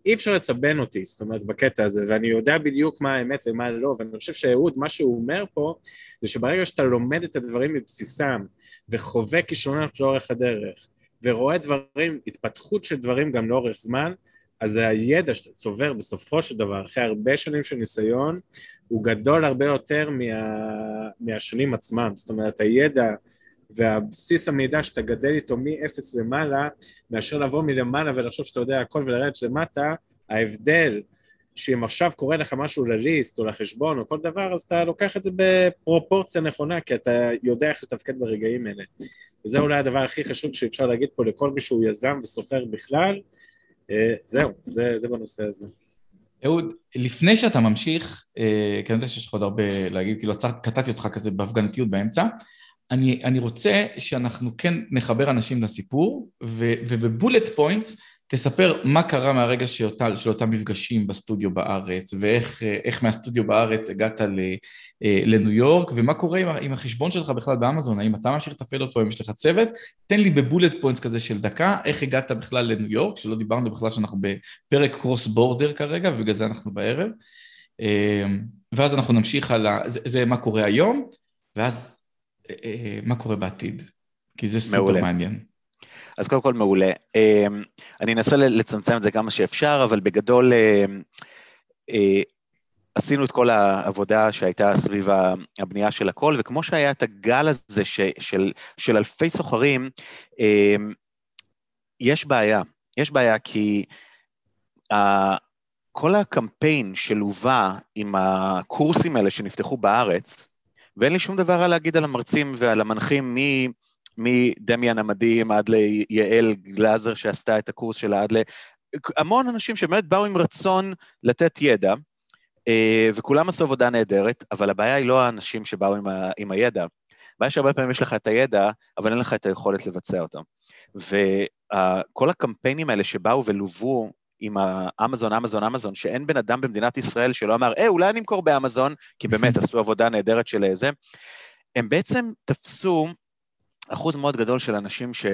אי אפשר לסבן אותי, זאת אומרת, בקטע הזה, ואני יודע בדיוק מה האמת ומה לא, ואני חושב שאהוד, מה שהוא אומר פה, זה שברגע שאתה לומד את הדברים מבסיסם, וחווה כישלונות לאורך הדרך, ורואה דברים, התפתחות של דברים גם לאורך זמן, אז הידע שאתה צובר בסופו של דבר, אחרי הרבה שנים של ניסיון, הוא גדול הרבה יותר מה, מהשנים עצמם. זאת אומרת, הידע והבסיס המידע שאתה גדל איתו מ-0 למעלה, מאשר לבוא מלמעלה ולחשוב שאתה יודע הכל ולרדת למטה, ההבדל שאם עכשיו קורה לך משהו לליסט או לחשבון או כל דבר, אז אתה לוקח את זה בפרופורציה נכונה, כי אתה יודע איך לתפקד ברגעים האלה. וזה אולי הדבר הכי חשוב שאפשר להגיד פה לכל מי שהוא יזם וסוחר בכלל, אה, זהו, זה, זה בנושא הזה. אהוד, לפני שאתה ממשיך, אה, כי אני יודע שיש לך עוד הרבה להגיד, כאילו קטעתי אותך כזה בהפגנתיות באמצע, אני, אני רוצה שאנחנו כן נחבר אנשים לסיפור, ובבולט פוינטס תספר מה קרה מהרגע שאותה, של אותם מפגשים בסטודיו בארץ, ואיך מהסטודיו בארץ הגעת ל, אה, לניו יורק, ומה קורה עם, עם החשבון שלך בכלל באמזון, האם אתה ממשיך לתפעל אותו, האם יש לך צוות? תן לי ב bullet points כזה של דקה, איך הגעת בכלל לניו יורק, שלא דיברנו בכלל שאנחנו בפרק cross border כרגע, ובגלל זה אנחנו בערב. אה, ואז אנחנו נמשיך על ה... זה, זה מה קורה היום, ואז אה, מה קורה בעתיד, כי זה סופר מעולה. מעניין. אז קודם כל מעולה. אמ, אני אנסה לצמצם את זה כמה שאפשר, אבל בגדול אמ, אה, עשינו את כל העבודה שהייתה סביב הבנייה של הכל, וכמו שהיה את הגל הזה ש, של, של אלפי סוחרים, אמ, יש בעיה. יש בעיה כי כל הקמפיין שלווה עם הקורסים האלה שנפתחו בארץ, ואין לי שום דבר להגיד על המרצים ועל המנחים מ... מדמיאן המדהים עד ליעל גלאזר שעשתה את הקורס שלה, עד ל... המון אנשים שבאמת באו עם רצון לתת ידע, אה, וכולם עשו עבודה נהדרת, אבל הבעיה היא לא האנשים שבאו עם, ה... עם הידע. הבעיה שהרבה פעמים יש לך את הידע, אבל אין לך את היכולת לבצע אותו. וכל הקמפיינים האלה שבאו ולוו עם האמזון, אמזון, אמזון, שאין בן אדם במדינת ישראל שלא אמר, אה, אולי אני אמכור באמזון, כי באמת עשו עבודה נהדרת של זה, הם בעצם תפסו אחוז מאוד גדול של אנשים ש...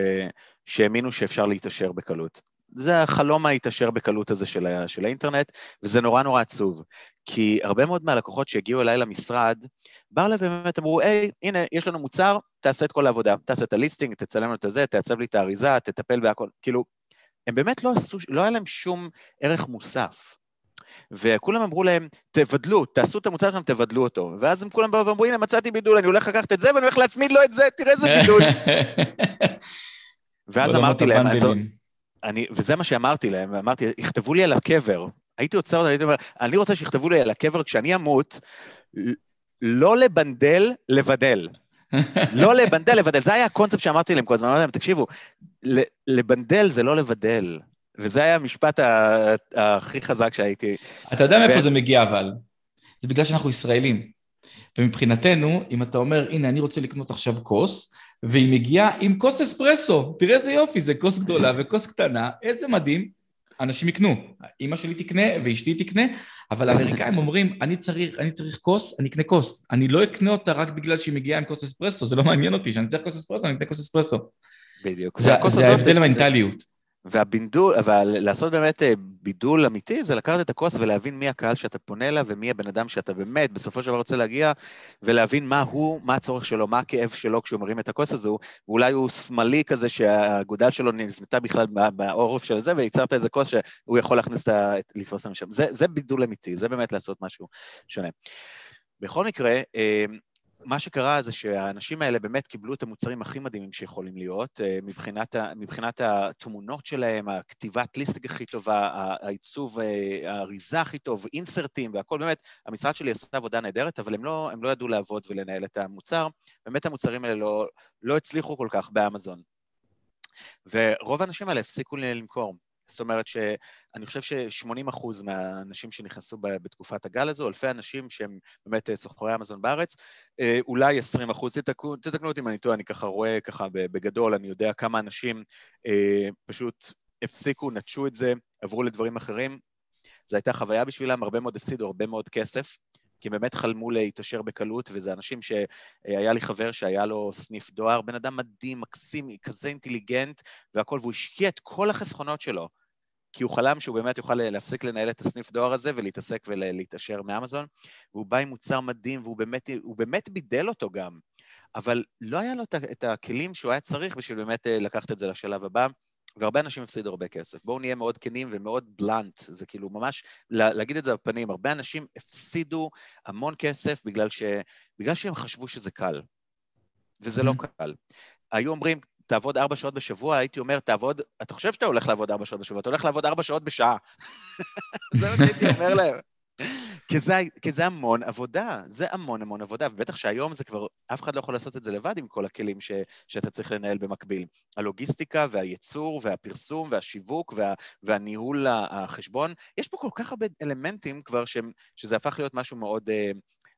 שהאמינו שאפשר להתעשר בקלות. זה החלום ההתעשר בקלות הזה של, ה... של האינטרנט, וזה נורא נורא עצוב. כי הרבה מאוד מהלקוחות שהגיעו אליי למשרד, באו אליי ובאמת אמרו, היי, הנה, יש לנו מוצר, תעשה את כל העבודה. תעשה את הליסטינג, תצלם לנו את הזה, תעצב לי את האריזה, תטפל בהכל. כאילו, הם באמת לא עשו, לא היה להם שום ערך מוסף. וכולם אמרו להם, תבדלו, תעשו את המוצר שלכם, תבדלו אותו. ואז הם כולם באו ואמרו, הנה, מצאתי בידול, אני הולך לקחת את זה ואני הולך להצמיד לו את זה, תראה איזה בידול. ואז אמרתי להם, אני, וזה מה שאמרתי להם, אמרתי, יכתבו לי על הקבר. הייתי עוצר אותם, הייתי אומר, אני רוצה שיכתבו לי על הקבר כשאני אמות, לא לבנדל, לבדל. לא לבנדל, לבדל. זה היה הקונספט שאמרתי להם כל הזמן, אמרתי להם, תקשיבו, לבנדל זה לא לבדל, וזה היה המשפט הכי חזק שהייתי... אתה יודע מאיפה זה מגיע אבל? זה בגלל שאנחנו ישראלים. ומבחינתנו, אם אתה אומר, הנה, אני רוצה לקנות עכשיו כוס, והיא מגיעה עם כוס אספרסו, תראה איזה יופי, זה כוס גדולה וכוס קטנה, איזה מדהים, אנשים יקנו. אמא שלי תקנה ואשתי תקנה, אבל האמריקאים אומרים, אני צריך, אני צריך כוס, אני אקנה כוס. אני לא אקנה אותה רק בגלל שהיא מגיעה עם כוס אספרסו, זה לא מעניין אותי, שאני צריך כוס אספרסו, אני אקנה כוס אספרסו. בדיוק. זה, זה ההבדל המנטליות. והבידול, אבל לעשות באמת אה, בידול אמיתי זה לקחת את הכוס ולהבין מי הקהל שאתה פונה אליו ומי הבן אדם שאתה באמת בסופו של דבר רוצה להגיע ולהבין מה הוא, מה הצורך שלו, מה הכאב שלו כשהוא מרים את הכוס הזו, ואולי הוא שמאלי כזה שהאגודל שלו נבנתה בכלל בעורף של זה וייצרת איזה כוס שהוא יכול להכניס את, לתפוס אותה משם. זה, זה בידול אמיתי, זה באמת לעשות משהו שונה. בכל מקרה, אה, מה שקרה זה שהאנשים האלה באמת קיבלו את המוצרים הכי מדהימים שיכולים להיות, אה, מבחינת, מבחינת התמונות שלהם, הכתיבת ליסטינג הכי טובה, העיצוב, אה, האריזה הכי טוב, אינסרטים והכל, באמת, המשרד שלי עשה עבודה נהדרת, אבל הם לא, הם לא ידעו לעבוד ולנהל את המוצר. באמת המוצרים האלה לא, לא הצליחו כל כך באמזון. ורוב האנשים האלה הפסיקו למכור. זאת אומרת שאני חושב ש-80% אחוז מהאנשים שנכנסו בתקופת הגל הזו, אלפי אנשים שהם באמת אה, סוחרי אמזון בארץ, אה, אולי 20%, אחוז, תתקנו, תתקנו אותי אם אני טועה, אני ככה רואה ככה בגדול, אני יודע כמה אנשים אה, פשוט הפסיקו, נטשו את זה, עברו לדברים אחרים. זו הייתה חוויה בשבילם, הרבה מאוד הפסידו הרבה מאוד כסף, כי הם באמת חלמו להתעשר בקלות, וזה אנשים שהיה לי חבר שהיה לו סניף דואר, בן אדם מדהים, מקסים, כזה אינטליגנט והכול, והוא השקיע את כל החסכונות שלו, כי הוא חלם שהוא באמת יוכל להפסיק לנהל את הסניף דואר הזה ולהתעסק ולהתעשר מאמזון, והוא בא עם מוצר מדהים, והוא באמת, באמת בידל אותו גם, אבל לא היה לו את הכלים שהוא היה צריך בשביל באמת אה, לקחת את זה לשלב הבא. והרבה אנשים הפסידו הרבה כסף. בואו נהיה מאוד כנים ומאוד בלאנט, זה כאילו ממש, להגיד את זה בפנים, הרבה אנשים הפסידו המון כסף בגלל, ש, בגלל שהם חשבו שזה קל, וזה לא mm-hmm. קל. היו אומרים, תעבוד ארבע שעות בשבוע, הייתי אומר, תעבוד, אתה חושב שאתה הולך לעבוד ארבע שעות בשבוע, אתה הולך לעבוד ארבע שעות בשעה. זה מה שהייתי אומר להם. כי זה, המון עבודה, זה המון המון עבודה, ובטח שהיום זה כבר, אף אחד לא יכול לעשות את זה לבד עם כל הכלים ש, שאתה צריך לנהל במקביל. הלוגיסטיקה והייצור והפרסום והשיווק וה, והניהול החשבון, יש פה כל כך הרבה אלמנטים כבר ש, שזה הפך להיות משהו מאוד...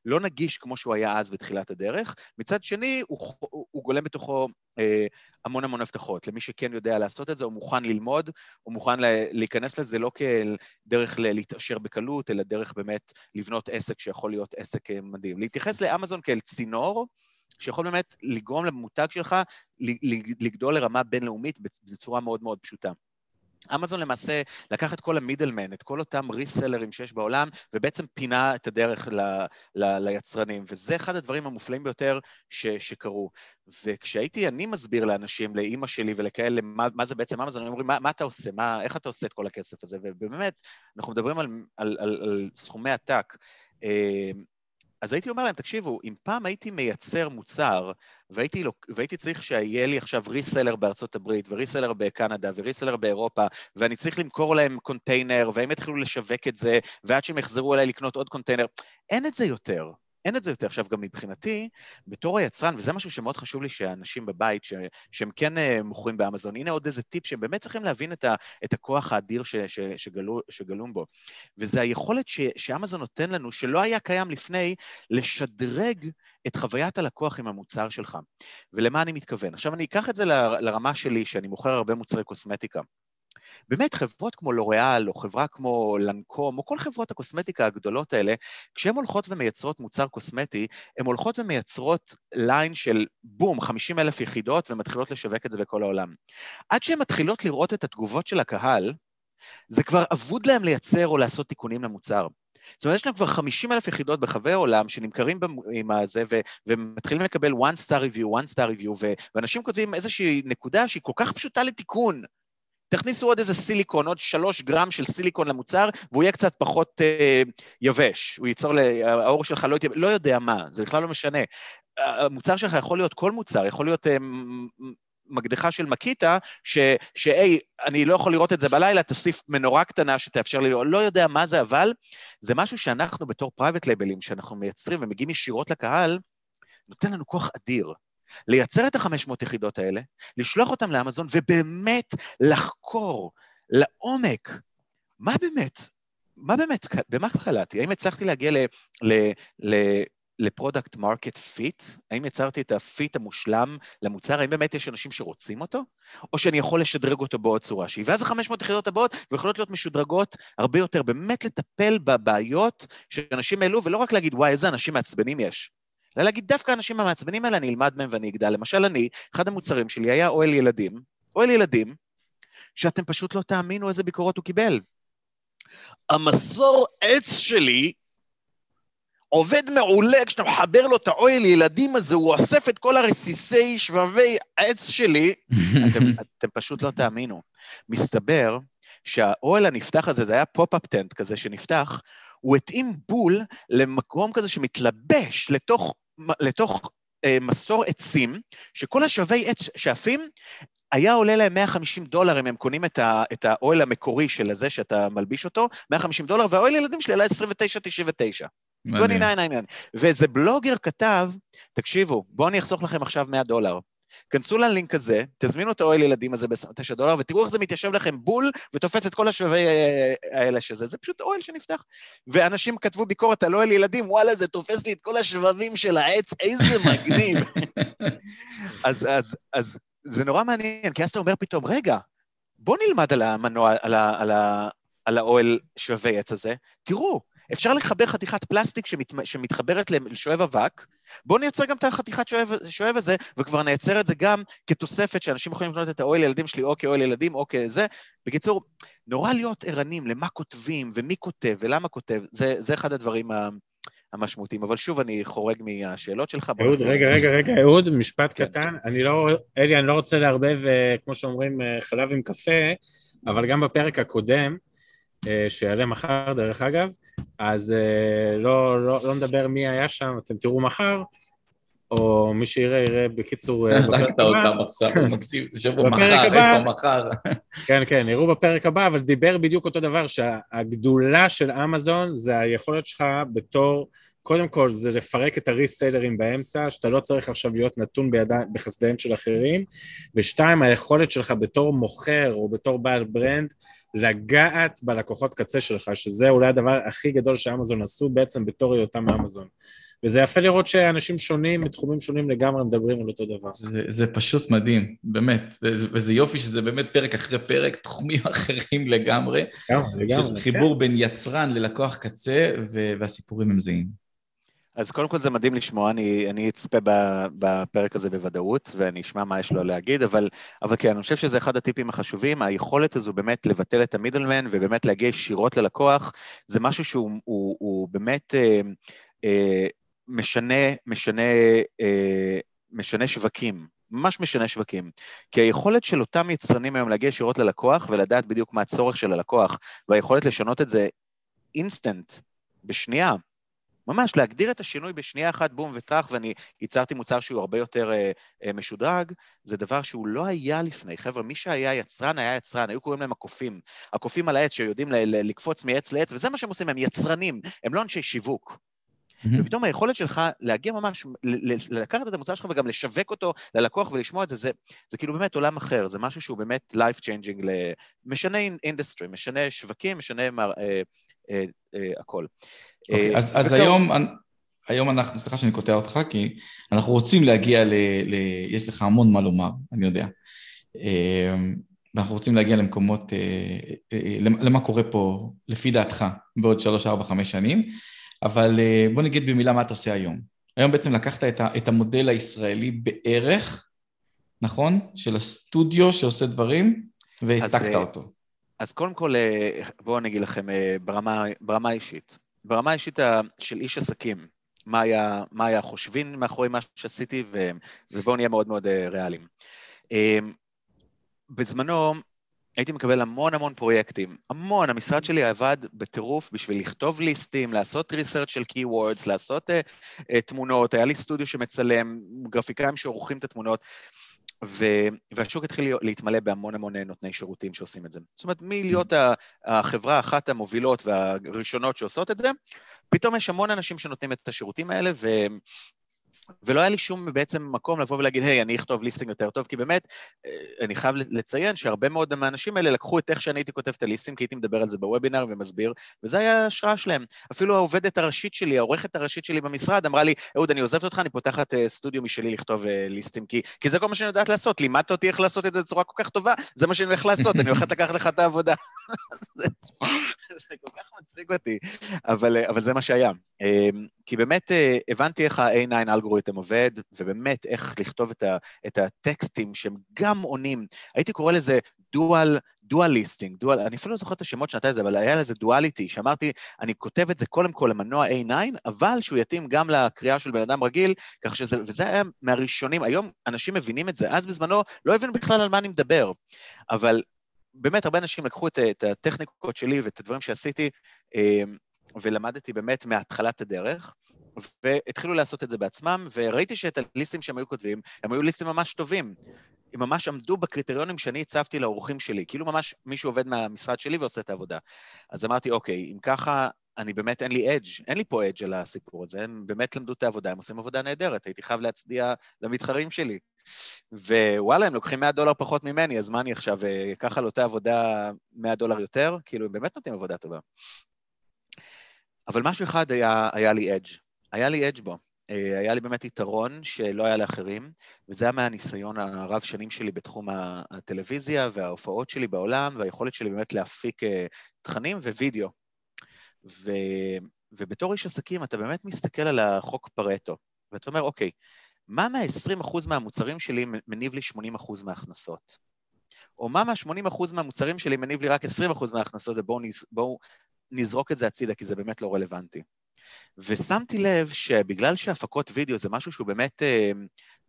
לא נגיש כמו שהוא היה אז בתחילת הדרך. מצד שני, הוא, הוא, הוא גולם בתוכו אה, המון המון הבטחות. למי שכן יודע לעשות את זה, הוא מוכן ללמוד, הוא מוכן להיכנס לזה לא כדרך להתעשר בקלות, אלא דרך באמת לבנות עסק שיכול להיות עסק אה, מדהים. להתייחס לאמזון כאל צינור, שיכול באמת לגרום למותג שלך לגדול לרמה בינלאומית בצורה מאוד מאוד פשוטה. אמזון למעשה לקח את כל המידלמן, את כל אותם ריסלרים שיש בעולם, ובעצם פינה את הדרך ל, ל, ליצרנים, וזה אחד הדברים המופלאים ביותר ש, שקרו. וכשהייתי אני מסביר לאנשים, לאימא שלי ולכאלה, מה, מה זה בעצם אמזון, הם אומרים, מה, מה אתה עושה? מה, איך אתה עושה את כל הכסף הזה? ובאמת, אנחנו מדברים על, על, על, על סכומי עתק. אז הייתי אומר להם, תקשיבו, אם פעם הייתי מייצר מוצר, והייתי, והייתי צריך שיהיה לי עכשיו reseller בארצות הברית, ו reseller בקנדה, ו reseller באירופה, ואני צריך למכור להם קונטיינר, והם יתחילו לשווק את זה, ועד שהם יחזרו אליי לקנות עוד קונטיינר, אין את זה יותר. אין את זה יותר. עכשיו, גם מבחינתי, בתור היצרן, וזה משהו שמאוד חשוב לי שאנשים בבית, ש, שהם כן uh, מוכרים באמזון, הנה עוד איזה טיפ שהם באמת צריכים להבין את, ה, את הכוח האדיר ש, ש, שגלו, שגלום בו. וזה היכולת ש, שאמזון נותן לנו, שלא היה קיים לפני, לשדרג את חוויית הלקוח עם המוצר שלך. ולמה אני מתכוון? עכשיו, אני אקח את זה לרמה שלי, שאני מוכר הרבה מוצרי קוסמטיקה. באמת חברות כמו לוריאל, או חברה כמו לנקום, או כל חברות הקוסמטיקה הגדולות האלה, כשהן הולכות ומייצרות מוצר קוסמטי, הן הולכות ומייצרות ליין של בום, 50 אלף יחידות, ומתחילות לשווק את זה בכל העולם. עד שהן מתחילות לראות את התגובות של הקהל, זה כבר אבוד להם לייצר או לעשות תיקונים למוצר. זאת אומרת, יש להם כבר 50 אלף יחידות ברחבי העולם שנמכרים עם הזה, ו- ומתחילים לקבל one star review, one star review, ו- ואנשים כותבים איזושהי נקודה שהיא כל כך פשוטה לתיקון. תכניסו עוד איזה סיליקון, עוד שלוש גרם של סיליקון למוצר, והוא יהיה קצת פחות אה, יבש. הוא ייצור, העור שלך לא לא יודע מה, זה בכלל לא משנה. המוצר שלך יכול להיות כל מוצר, יכול להיות אה, מקדחה של מקיטה, שהי, אני לא יכול לראות את זה בלילה, תוסיף מנורה קטנה שתאפשר לי, לא יודע מה זה, אבל זה משהו שאנחנו בתור private label ים, שאנחנו מייצרים ומגיעים ישירות לקהל, נותן לנו כוח אדיר. לייצר את ה-500 יחידות האלה, לשלוח אותם לאמזון ובאמת לחקור לעומק מה באמת, מה באמת, במה קלעתי? האם הצלחתי להגיע ל... ל, ל ל product market fit? האם יצרתי את ה fit המושלם למוצר? האם באמת יש אנשים שרוצים אותו? או שאני יכול לשדרג אותו בעוד צורה שהיא? ואז ה-500 יחידות הבאות ויכולות להיות משודרגות הרבה יותר, באמת לטפל בבעיות שאנשים העלו, ולא רק להגיד, וואי, איזה אנשים מעצבנים יש. אלא להגיד, דווקא האנשים המעצבנים האלה, אני אלמד מהם ואני אגדל. למשל, אני, אחד המוצרים שלי היה אוהל ילדים, אוהל ילדים, שאתם פשוט לא תאמינו איזה ביקורות הוא קיבל. המסור עץ שלי עובד מעולה כשאתה מחבר לו את האוהל ילדים הזה, הוא אוסף את כל הרסיסי שבבי עץ שלי, אתם, אתם פשוט לא תאמינו. מסתבר שהאוהל הנפתח הזה, זה היה pop-up tent כזה שנפתח, הוא התאים בול למקום כזה שמתלבש לתוך, לתוך אה, מסור עצים, שכל השבבי עץ שעפים, היה עולה להם 150 דולר אם הם קונים את, ה, את האוהל המקורי של הזה שאתה מלביש אותו, 150 דולר, והאוהל ילדים שלי עלה 29.99. מדהים. ואיזה בלוגר כתב, תקשיבו, בואו אני אחסוך לכם עכשיו 100 דולר. כנסו ללינק הזה, תזמינו את האוהל ילדים הזה ב-29 דולר, ותראו איך זה מתיישב לכם בול, ותופס את כל השבבי אה, האלה שזה. זה פשוט אוהל שנפתח. ואנשים כתבו ביקורת על אוהל ילדים, וואלה, זה תופס לי את כל השבבים של העץ, איזה מגניב. אז, אז, אז זה נורא מעניין, כי אז אתה אומר פתאום, רגע, בוא נלמד על המנוע, על, ה, על, ה, על האוהל שבבי עץ הזה, תראו, אפשר לחבר חתיכת פלסטיק שמת, שמתחברת לשואב אבק, בואו נייצר גם את החתיכת שואב, שואב הזה, וכבר נייצר את זה גם כתוספת שאנשים יכולים לקנות את האוהל ילדים שלי או כאוהל ילדים או כזה. בקיצור, נורא להיות ערנים למה כותבים ומי כותב ולמה כותב, זה, זה אחד הדברים ה... המשמעותיים. אבל שוב, אני חורג מהשאלות שלך. אהוד, רגע, רגע, רגע, אהוד, משפט כן. קטן. אני לא, אלי, אני לא רוצה לערבב, אה, כמו שאומרים, אה, חלב עם קפה, אבל גם בפרק הקודם, אה, שיעלה מחר, דרך אגב, אז לא, לא, לא נדבר מי היה שם, אתם תראו מחר, או מי שיראה, יראה בקיצור... הרגת אותם עכשיו, מקשיב, זה שבוע מחר, איפה מחר? כן, כן, יראו בפרק הבא, אבל דיבר בדיוק אותו דבר, שהגדולה של אמזון זה היכולת שלך בתור, קודם כל זה לפרק את הריסטיילרים באמצע, שאתה לא צריך עכשיו להיות נתון בידי, בחסדיהם של אחרים, ושתיים, היכולת שלך בתור מוכר או בתור בעל ברנד, לגעת בלקוחות קצה שלך, שזה אולי הדבר הכי גדול שאמזון עשו בעצם בתור היותם אמזון. וזה יפה לראות שאנשים שונים, מתחומים שונים לגמרי, מדברים על אותו דבר. זה, זה פשוט מדהים, באמת. וזה, וזה יופי שזה באמת פרק אחרי פרק, תחומים אחרים לגמרי. לגמרי, לגמרי. חיבור כן. בין יצרן ללקוח קצה, והסיפורים הם זהים. אז קודם כל זה מדהים לשמוע, אני, אני אצפה בפרק הזה בוודאות, ואני אשמע מה יש לו להגיד, אבל, אבל כן, אני חושב שזה אחד הטיפים החשובים, היכולת הזו באמת לבטל את המידלמן ובאמת להגיע ישירות ללקוח, זה משהו שהוא הוא, הוא באמת אה, אה, משנה, משנה, אה, משנה שווקים, ממש משנה שווקים. כי היכולת של אותם יצרנים היום להגיע ישירות ללקוח ולדעת בדיוק מה הצורך של הלקוח, והיכולת לשנות את זה אינסטנט, בשנייה, ממש להגדיר את השינוי בשנייה אחת, בום וטראח, ואני ייצרתי מוצר שהוא הרבה יותר אה, אה, משודרג, זה דבר שהוא לא היה לפני. חבר'ה, מי שהיה יצרן, היה יצרן, היו קוראים להם הקופים. הקופים על העץ שיודעים ל- ל- לקפוץ מעץ לעץ, וזה מה שהם עושים, הם יצרנים, הם לא אנשי שיווק. Mm-hmm. ופתאום היכולת שלך להגיע ממש, לקחת את המוצר שלך וגם לשווק אותו ללקוח ולשמוע את זה, זה, זה כאילו באמת עולם אחר, זה משהו שהוא באמת life changing, משנה industry, משנה שווקים, משנה מר, אה, אה, אה, הכל. אוקיי, אז, אז היום, היום אנחנו, סליחה שאני קוטע אותך, כי אנחנו רוצים להגיע ל, ל... יש לך המון מה לומר, אני יודע. ואנחנו רוצים להגיע למקומות, למה קורה פה, לפי דעתך, בעוד שלוש, ארבע, חמש שנים. אבל אה, בוא נגיד במילה מה אתה עושה היום. היום בעצם לקחת את, ה, את המודל הישראלי בערך, נכון? של הסטודיו שעושה דברים, והעתקת אה, אותו. אז קודם כל, אה, בואו אני אגיד לכם ברמה, ברמה האישית. ברמה האישית של איש עסקים, מה היה, מה היה חושבים מאחורי מה שעשיתי, ובואו נהיה מאוד מאוד ריאליים. בזמנו, הייתי מקבל המון המון פרויקטים, המון, המשרד שלי עבד בטירוף בשביל לכתוב ליסטים, לעשות ריסרצ' של keywords, לעשות uh, uh, תמונות, היה לי סטודיו שמצלם, גרפיקאים שעורכים את התמונות, ו... והשוק התחיל להתמלא בהמון המון נותני שירותים שעושים את זה. זאת אומרת, מלהיות החברה אחת המובילות והראשונות שעושות את זה, פתאום יש המון אנשים שנותנים את השירותים האלה, ו... ולא היה לי שום בעצם מקום לבוא ולהגיד, היי, hey, אני אכתוב ליסטינג יותר טוב, כי באמת, אה, אני חייב לציין שהרבה מאוד מהאנשים האלה לקחו את איך שאני הייתי כותב את הליסטינג, כי הייתי מדבר על זה בוובינר ומסביר, וזה היה ההשראה שלהם. אפילו העובדת הראשית שלי, העורכת הראשית שלי במשרד, אמרה לי, אהוד, אני עוזבת אותך, אני פותחת אה, סטודיו משלי לכתוב אה, ליסטים, כי, כי זה כל מה שאני יודעת לעשות, לימדת אותי איך לעשות את זה בצורה כל כך טובה, זה מה שאני הולך לעשות, אני הולכת לקחת לך את העבודה. זה כל כך מצחיק אותי, אבל, אבל זה מה שהיה. כי באמת הבנתי איך ה-A9 אלגוריתם עובד, ובאמת איך לכתוב את, ה, את הטקסטים שהם גם עונים. הייתי קורא לזה דואל, דואל ליסטינג, דואל, אני אפילו לא זוכר את השמות שנתתי לזה, אבל היה לזה דואליטי, שאמרתי, אני כותב את זה קודם כל למנוע A9, אבל שהוא יתאים גם לקריאה של בן אדם רגיל, כך שזה, וזה היה מהראשונים, היום אנשים מבינים את זה, אז בזמנו לא הבינו בכלל על מה אני מדבר, אבל באמת הרבה אנשים לקחו את, את הטכניקות שלי ואת הדברים שעשיתי, אה, ולמדתי באמת מהתחלת הדרך, והתחילו לעשות את זה בעצמם, וראיתי שאת הליסטים שהם היו כותבים, הם היו ליסטים ממש טובים. הם ממש עמדו בקריטריונים שאני הצבתי לאורחים שלי, כאילו ממש מישהו עובד מהמשרד שלי ועושה את העבודה. אז אמרתי, אוקיי, אם ככה, אני באמת, אין לי אדג', אין לי פה אדג' על הסיפור הזה, הם באמת למדו את העבודה, הם עושים עבודה נהדרת, הייתי חייב להצדיע למתחרים שלי. ווואלה, הם לוקחים 100 דולר פחות ממני, אז מה אני עכשיו אקח על אותה עבודה 100 דולר יותר? כאילו, הם באמת נותנים עבודה טובה. אבל משהו אחד היה, היה לי אדג'. היה לי אדג' בו. אה, היה לי באמת יתרון שלא היה לאחרים, וזה היה מהניסיון הרב שנים שלי בתחום הטלוויזיה וההופעות שלי בעולם, והיכולת שלי באמת להפיק אה, תכנים ווידאו. ו... ובתור איש עסקים אתה באמת מסתכל על החוק פרטו, ואתה אומר, אוקיי, מה מה-20% מהמוצרים שלי מניב לי 80% מההכנסות? או מה מה-80% מהמוצרים שלי מניב לי רק 20% מההכנסות, ובואו נזרוק את זה הצידה, כי זה באמת לא רלוונטי. ושמתי לב שבגלל שהפקות וידאו זה משהו שהוא באמת אה,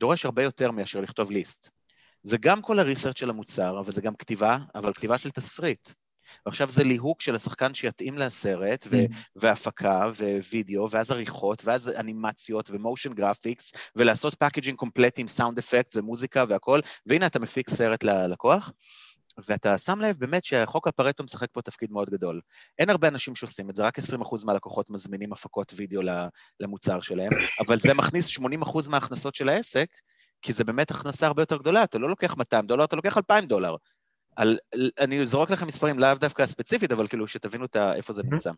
דורש הרבה יותר מאשר לכתוב list. זה גם כל ה research של המוצר, אבל זה גם כתיבה, אבל כתיבה של תסריט. ועכשיו זה ליהוק של השחקן שיתאים לסרט, ו- mm. והפקה, ווידאו, ואז עריכות, ואז אנימציות, ו motion graphics, ולעשות packaging complete עם sound effect ומוזיקה והכל, והנה אתה מפיק סרט ללקוח. ואתה שם לב באמת שחוק הפרטו משחק פה תפקיד מאוד גדול. אין הרבה אנשים שעושים את זה, רק 20% מהלקוחות מזמינים הפקות וידאו למוצר שלהם, אבל זה מכניס 80% מההכנסות של העסק, כי זה באמת הכנסה הרבה יותר גדולה, אתה לא לוקח 200 דולר, אתה לוקח 2,000 דולר. על, אני זורק לכם מספרים, לאו דווקא ספציפית, אבל כאילו שתבינו את איפה זה נמצא.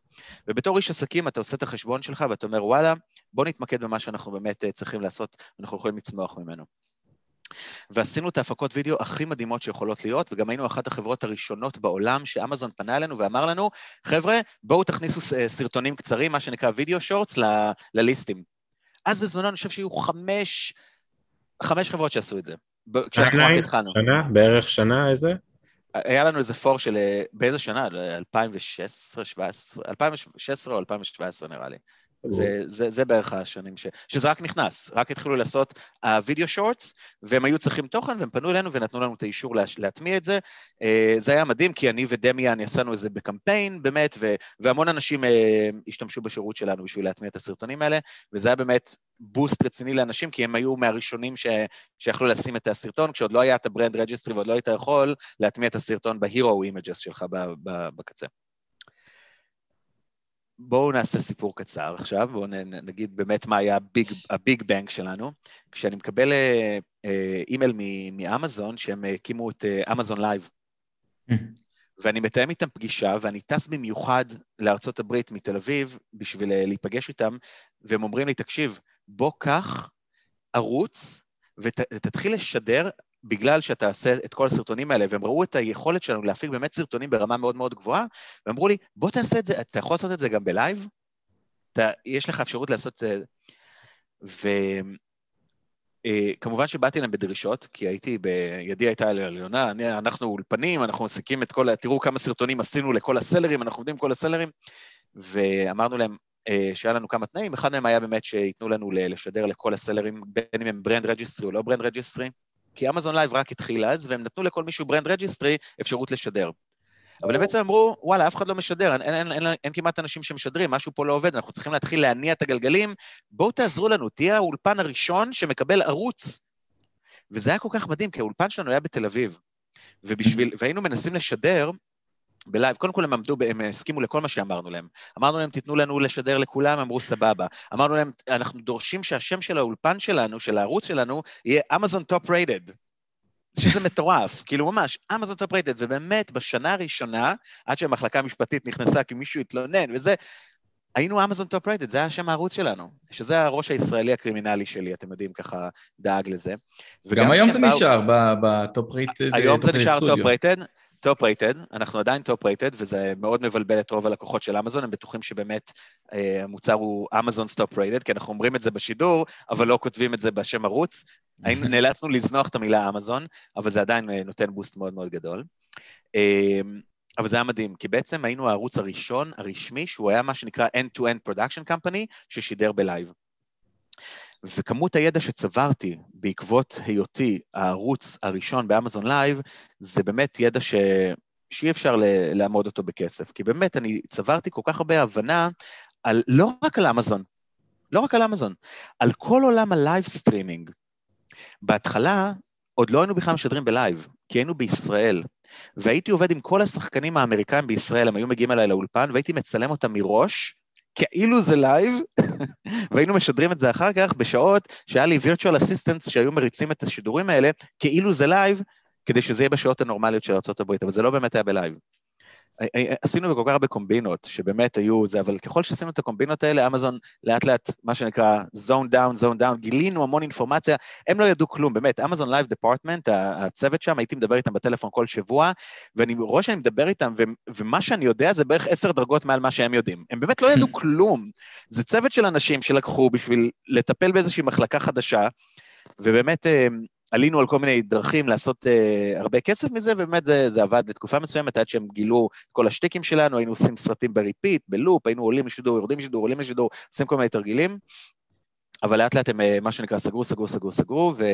ובתור איש עסקים אתה עושה את החשבון שלך ואתה אומר, וואלה, בוא נתמקד במה שאנחנו באמת אה, צריכים לעשות, אנחנו יכולים לצמוח ממנו. ועשינו את ההפקות וידאו הכי מדהימות שיכולות להיות, וגם היינו אחת החברות הראשונות בעולם שאמזון פנה אלינו ואמר לנו, חבר'ה, בואו תכניסו סרטונים קצרים, מה שנקרא וידאו שורטס, לליסטים. אז בזמנו אני חושב שהיו חמש, חמש חברות שעשו את זה. כשאנחנו רק התחלנו. שנה? בערך שנה איזה? היה לנו איזה פור של, באיזה שנה? 2016, 2017, 2016 או 2017 נראה לי. זה, זה, זה בערך השנים ש, שזה רק נכנס, רק התחילו לעשות הווידאו uh, shorts, והם היו צריכים תוכן, והם פנו אלינו ונתנו לנו את האישור לה, להטמיע את זה. Uh, זה היה מדהים, כי אני ודמיאן עשינו את זה בקמפיין, באמת, ו, והמון אנשים uh, השתמשו בשירות שלנו בשביל להטמיע את הסרטונים האלה, וזה היה באמת boost רציני לאנשים, כי הם היו מהראשונים ש, שיכלו לשים את הסרטון, כשעוד לא היה את ה Brand Registry ועוד לא היית יכול להטמיע את הסרטון ב hero images שלך בקצה. בואו נעשה סיפור קצר עכשיו, בואו נגיד באמת מה היה ה big, ה big bang שלנו. כשאני מקבל אה, אה, אימייל מאמזון, שהם הקימו את Amazon Live. ואני מתאם איתם פגישה, ואני טס במיוחד לארצות הברית מתל אביב בשביל אה, להיפגש איתם, והם אומרים לי, תקשיב, בוא קח ערוץ ותתחיל לשדר בגלל שאתה עושה את כל הסרטונים האלה, והם ראו את היכולת שלנו להפיק באמת סרטונים ברמה מאוד מאוד גבוהה, ואמרו לי, בוא תעשה את זה, אתה יכול לעשות את זה גם ב live? אתה, יש לך אפשרות לעשות... וכמובן אה, שבאתי להם בדרישות, כי הייתי, בידי הייתה עליונה, אנחנו אולפנים, אנחנו מפיקים את כל, תראו כמה סרטונים עשינו לכל ה seller ים, אנחנו עובדים עם כל ה seller ים, ואמרנו להם, אה, שהיה לנו כמה תנאים, אחד מהם היה באמת שייתנו לנו לשדר לכל ה seller ים, בין אם הם Brand Registry או לא Brand Registry, כי Amazon Live רק התחיל אז, והם נתנו לכל מי שהוא Brand Registry אפשרות לשדר. אבל הם בעצם אמרו, וואלה, אף אחד לא משדר, אין, אין, אין, אין, אין כמעט אנשים שמשדרים, משהו פה לא עובד, אנחנו צריכים להתחיל להניע את הגלגלים, בואו תעזרו לנו, תהיה האולפן הראשון שמקבל ערוץ. וזה היה כל כך מדהים, כי האולפן שלנו היה בתל אביב, ובשביל, והיינו מנסים לשדר ב live, קודם כל הם עמדו, הם הסכימו לכל מה שאמרנו להם. אמרנו להם, תיתנו לנו לשדר לכולם, אמרו סבבה. אמרנו להם, אנחנו דורשים שהשם של האולפן שלנו, של הערוץ שלנו, יהיה Amazon Top Rated. שזה מטורף, כאילו ממש, Amazon Top Rated, ובאמת, בשנה הראשונה, עד שהמחלקה המשפטית נכנסה כי מישהו התלונן, וזה, היינו Amazon Top Rated, זה היה שם הערוץ שלנו, שזה הראש הישראלי הקרימינלי שלי, אתם יודעים, ככה דאג לזה. גם היום זה נשאר ב Top Rated. היום זה נשאר Top Rated. Top Rated, אנחנו עדיין Top Rated, וזה מאוד מבלבל את רוב הלקוחות של אמזון, הם בטוחים שבאמת אה, המוצר הוא Amazon's Top Rated, כי אנחנו אומרים את זה בשידור, אבל לא כותבים את זה בשם ערוץ. היינו, נאלצנו לזנוח את המילה אמזון, אבל זה עדיין אה, נותן בוסט מאוד מאוד גדול. אה, אבל זה היה מדהים, כי בעצם היינו הערוץ הראשון, הרשמי, שהוא היה מה שנקרא End-to-End Production Company, ששידר בלייב. וכמות הידע שצברתי בעקבות היותי הערוץ הראשון באמזון לייב, זה באמת ידע ש... שאי אפשר לאמוד אותו בכסף. כי באמת, אני צברתי כל כך הרבה הבנה על, לא רק על אמזון, לא רק על אמזון, על כל עולם ה live streaming. בהתחלה, עוד לא היינו בכלל משדרים ב live, כי היינו בישראל. והייתי עובד עם כל השחקנים האמריקאים בישראל, הם היו מגיעים אליי לאולפן, והייתי מצלם אותם מראש, כאילו זה live, והיינו משדרים את זה אחר כך בשעות שהיה לי virtual assistants שהיו מריצים את השידורים האלה, כאילו זה live, כדי שזה יהיה בשעות הנורמליות של ארה"ב, אבל זה לא באמת היה ב live. עשינו בכל כך הרבה קומבינות, שבאמת היו זה, אבל ככל שעשינו את הקומבינות האלה, אמזון לאט לאט, מה שנקרא zone down, zone down, גילינו המון אינפורמציה, הם לא ידעו כלום, באמת, אמזון לייב department, הצוות שם, הייתי מדבר איתם בטלפון כל שבוע, ואני רואה שאני מדבר איתם, ו, ומה שאני יודע זה בערך עשר דרגות מעל מה שהם יודעים. הם באמת לא ידעו כלום. זה צוות של אנשים שלקחו בשביל לטפל באיזושהי מחלקה חדשה, ובאמת, אה, עלינו על כל מיני דרכים לעשות uh, הרבה כסף מזה, ובאמת זה, זה עבד לתקופה מסוימת, עד שהם גילו כל השטיקים שלנו, היינו עושים סרטים ב repeat, בלופ, היינו עולים לשידור, יורדים לשידור, עולים לשידור, עושים כל מיני תרגילים. אבל לאט לאט הם, אה, מה שנקרא, סגרו, סגרו, סגרו, סגרו, ו,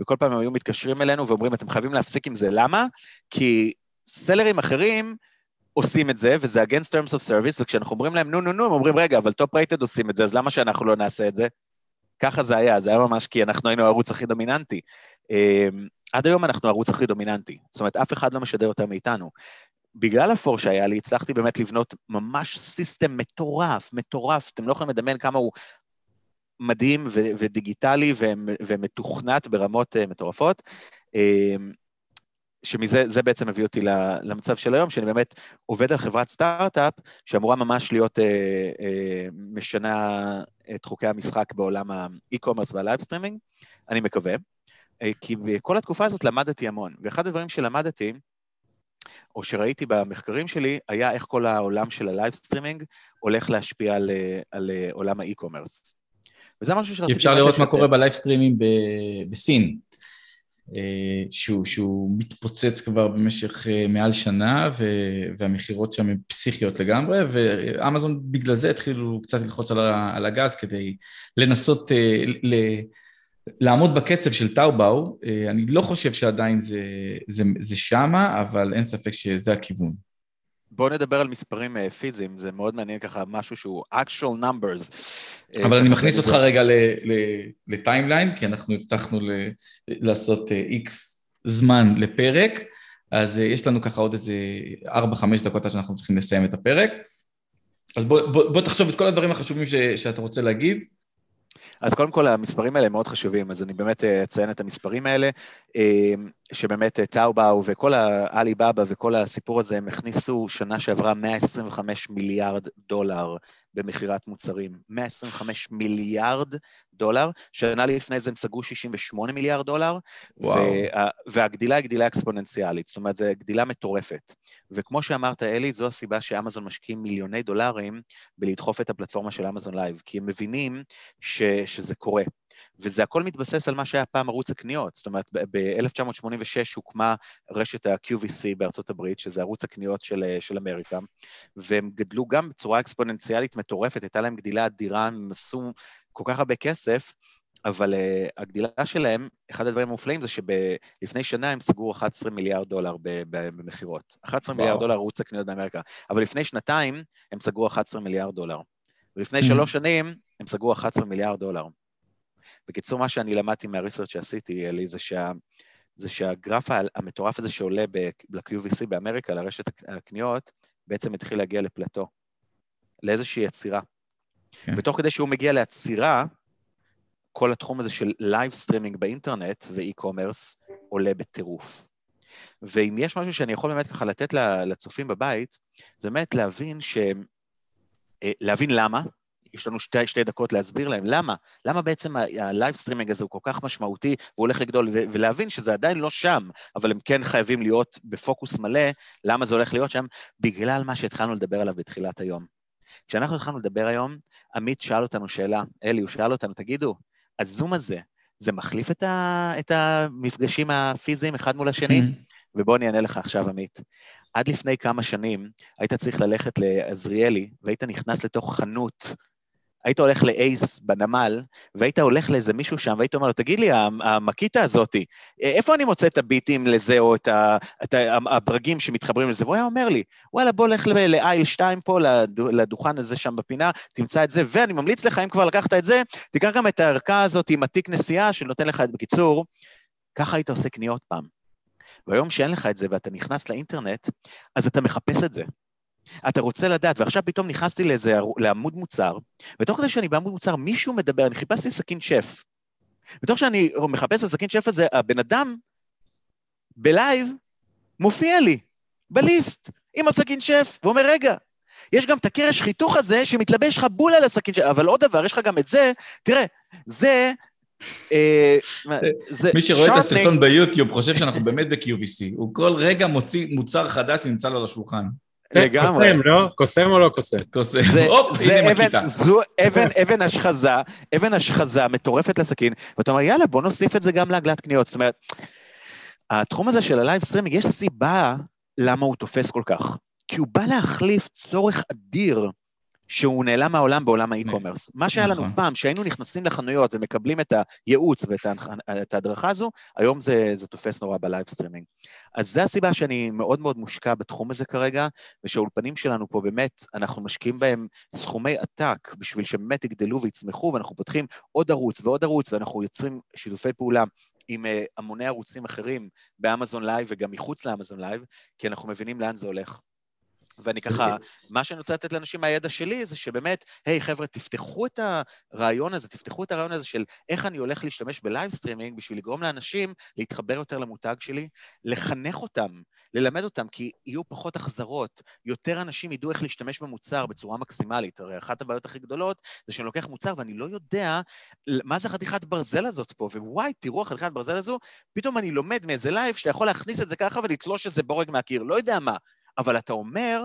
וכל פעם הם היו מתקשרים אלינו ואומרים, אתם חייבים להפסיק עם זה, למה? כי sellerים אחרים עושים את זה, וזה against terms of service, וכשאנחנו אומרים להם נו נו נו, הם אומרים, רגע, אבל top rated עושים את זה, אז למה שאנחנו לא נעשה את זה? ככה זה היה, זה היה ממש כי אנחנו היינו הערוץ הכי דומיננטי. אמ, עד היום אנחנו הערוץ הכי דומיננטי, זאת אומרת, אף אחד לא משדר יותר מאיתנו. בגלל הפור שהיה לי, הצלחתי באמת לבנות ממש system מטורף, מטורף, אתם לא יכולים לדמיין כמה הוא מדהים ו- ודיגיטלי ו- ומתוכנת ברמות uh, מטורפות, uh, שמזה בעצם הביא אותי למצב של היום, שאני באמת עובד על חברת סטארט-אפ שאמורה ממש להיות uh, uh, משנה את חוקי המשחק בעולם ה e-commerce וה live streaming, אני מקווה. אה, כי בכל התקופה הזאת למדתי המון, ואחד הדברים שלמדתי, או שראיתי במחקרים שלי, היה איך כל העולם של ה live streaming הולך להשפיע על, אה, על אה, עולם ה e-commerce. וזה משהו שרציתי... אפשר לראות מה קורה ב live streaming בסין, שהוא, שהוא מתפוצץ כבר במשך מעל שנה, והמכירות שם הן פסיכיות לגמרי, ואמזון בגלל זה התחילו קצת ללחוץ על הגז כדי לנסות ל... לעמוד בקצב של טאובאו, אה, אני לא חושב שעדיין זה, זה, זה שמה, אבל אין ספק שזה הכיוון. בואו נדבר על מספרים אה, פיזיים, זה מאוד מעניין ככה, משהו שהוא actual numbers. אה, אבל אני מכניס אותך רגע לטיימליין, כי אנחנו הבטחנו לעשות איקס זמן לפרק, אז יש לנו ככה עוד איזה 4-5 דקות עד שאנחנו צריכים לסיים את הפרק. אז בוא, בוא, בוא תחשוב את כל הדברים החשובים ש, שאתה רוצה להגיד, אז קודם כל המספרים האלה מאוד חשובים, אז אני באמת אה, אציין את המספרים האלה, אה, שבאמת אה, טאובאו וכל האלי בבא וכל הסיפור הזה, הם הכניסו שנה שעברה 125 מיליארד דולר במכירת מוצרים. 125 מיליארד דולר, שנה לפני זה הם סגרו 68 מיליארד דולר, וואו. וה, והגדילה היא גדילה אקספוננציאלית, זאת אומרת, זו גדילה מטורפת. וכמו שאמרת, אלי, זו הסיבה שאמזון משקיעים מיליוני דולרים בלדחוף את הפלטפורמה של אמזון לייב, כי הם מבינים ש, שזה קורה. וזה הכל מתבסס על מה שהיה פעם ערוץ הקניות. זאת אומרת, ב-1986 הוקמה רשת ה-QVC בארצות הברית, שזה ערוץ הקניות של, של אמריקה, והם גדלו גם בצורה אקספוננציאלית מטורפת, הייתה להם גדילה אדירה, הם עשו כל כך הרבה כסף, אבל uh, הגדילה שלהם, אחד הדברים המופלאים זה שלפני שנה הם סגרו 11 מיליארד דולר במכירות. 11 וואו. מיליארד דולר ערוץ הקניות באמריקה. אבל לפני שנתיים הם סגרו 11 מיליארד דולר. ולפני mm-hmm. שלוש שנים הם סגרו 11 מיליארד דולר. בקיצור, מה שאני למדתי מה research שעשיתי, אלי, זה, שה, זה שהגרף המטורף הזה שעולה ל-QVC באמריקה, לרשת הקניות, בעצם התחיל להגיע לפלטו, לאיזושהי עצירה. כן. ותוך כדי שהוא מגיע לעצירה, כל התחום הזה של live streaming באינטרנט ו e-commerce עולה בטירוף. ואם יש משהו שאני יכול באמת ככה לתת לצופים בבית, זה באמת להבין ש... אה, להבין למה, יש לנו שתי, שתי דקות להסביר להם למה, למה בעצם ה live streaming הזה הוא כל כך משמעותי והוא הולך לגדול, ו- ולהבין שזה עדיין לא שם, אבל הם כן חייבים להיות בפוקוס מלא, למה זה הולך להיות שם? בגלל מה שהתחלנו לדבר עליו בתחילת היום. כשאנחנו התחלנו לדבר היום, עמית שאל אותנו שאלה, אלי, הוא שאל אותנו, תגידו, הזום הזה, זה מחליף את, ה, את המפגשים הפיזיים אחד מול השני? ובוא אני אענה לך עכשיו, עמית. עד לפני כמה שנים היית צריך ללכת לעזריאלי, והיית נכנס לתוך חנות היית הולך לאייס בנמל, והיית הולך לאיזה מישהו שם, והיית אומר לו, תגיד לי, המקיטה הזאתי, איפה אני מוצא את הביטים לזה, או את, ה, את הברגים שמתחברים לזה? והוא היה אומר לי, וואלה, בוא לך לאייל 2 פה, לדוכן הזה שם בפינה, תמצא את זה, ואני ממליץ לך, אם כבר לקחת את זה, תיקח גם את הערכה הזאת עם התיק נסיעה, שנותן לך את בקיצור. ככה היית עושה קניות פעם. והיום שאין לך את זה ואתה נכנס לאינטרנט, אז אתה מחפש את זה. אתה רוצה לדעת, ועכשיו פתאום נכנסתי לאיזה, לעמוד מוצר, ותוך כדי שאני בעמוד מוצר, מישהו מדבר, אני חיפשתי סכין שף. ותוך שאני מחפש את הסכין שף הזה, הבן אדם בלייב מופיע לי, בליסט. עם הסכין שף, והוא אומר, רגע, יש גם את הקרש חיתוך הזה שמתלבש לך בול על הסכין שף, אבל עוד דבר, יש לך גם את זה, תראה, זה... אה, מי שרואה את הסרטון ביוטיוב חושב שאנחנו באמת ב-QVC, הוא כל רגע מוציא מוצר חדש שנמצא לו על השולחן. לגמרי. קוסם, לא? קוסם או לא קוסם? קוסם. הופ, הנה מקיטה. זו אבן, אבן השחזה, אבן השחזה מטורפת לסכין, ואתה אומר, יאללה, בוא נוסיף את זה גם לעגלת קניות. זאת אומרת, התחום הזה של ה live streaming, יש סיבה למה הוא תופס כל כך. כי הוא בא להחליף צורך אדיר שהוא נעלם מהעולם בעולם ה e-commerce. מה שהיה לנו נכון. פעם, שהיינו נכנסים לחנויות ומקבלים את הייעוץ ואת ההדרכה הזו, היום זה, זה תופס נורא ב live streaming. אז זו הסיבה שאני מאוד מאוד מושקע בתחום הזה כרגע, ושהאולפנים שלנו פה באמת, אנחנו משקיעים בהם סכומי עתק בשביל שבאמת יגדלו ויצמחו, ואנחנו פותחים עוד ערוץ ועוד ערוץ, ואנחנו יוצרים שיתופי פעולה עם uh, המוני ערוצים אחרים באמזון לייב וגם מחוץ לאמזון לייב, כי אנחנו מבינים לאן זה הולך. ואני ככה, מה שאני רוצה לתת לאנשים מהידע שלי זה שבאמת, היי hey, חבר'ה, תפתחו את הרעיון הזה, תפתחו את הרעיון הזה של איך אני הולך להשתמש ב live streaming בשביל לגרום לאנשים להתחבר יותר למותג שלי, לחנך אותם, ללמד אותם, כי יהיו פחות החזרות, יותר אנשים ידעו איך להשתמש במוצר בצורה מקסימלית. הרי אחת הבעיות הכי גדולות זה שאני לוקח מוצר ואני לא יודע מה זה חתיכת ברזל הזאת פה, ווואי, תראו החתיכת ברזל הזו, פתאום אני לומד מאיזה לייב שאתה יכול להכניס את זה ככה ולתלוש את זה בורג מהקיר, לא יודע מה. אבל אתה אומר,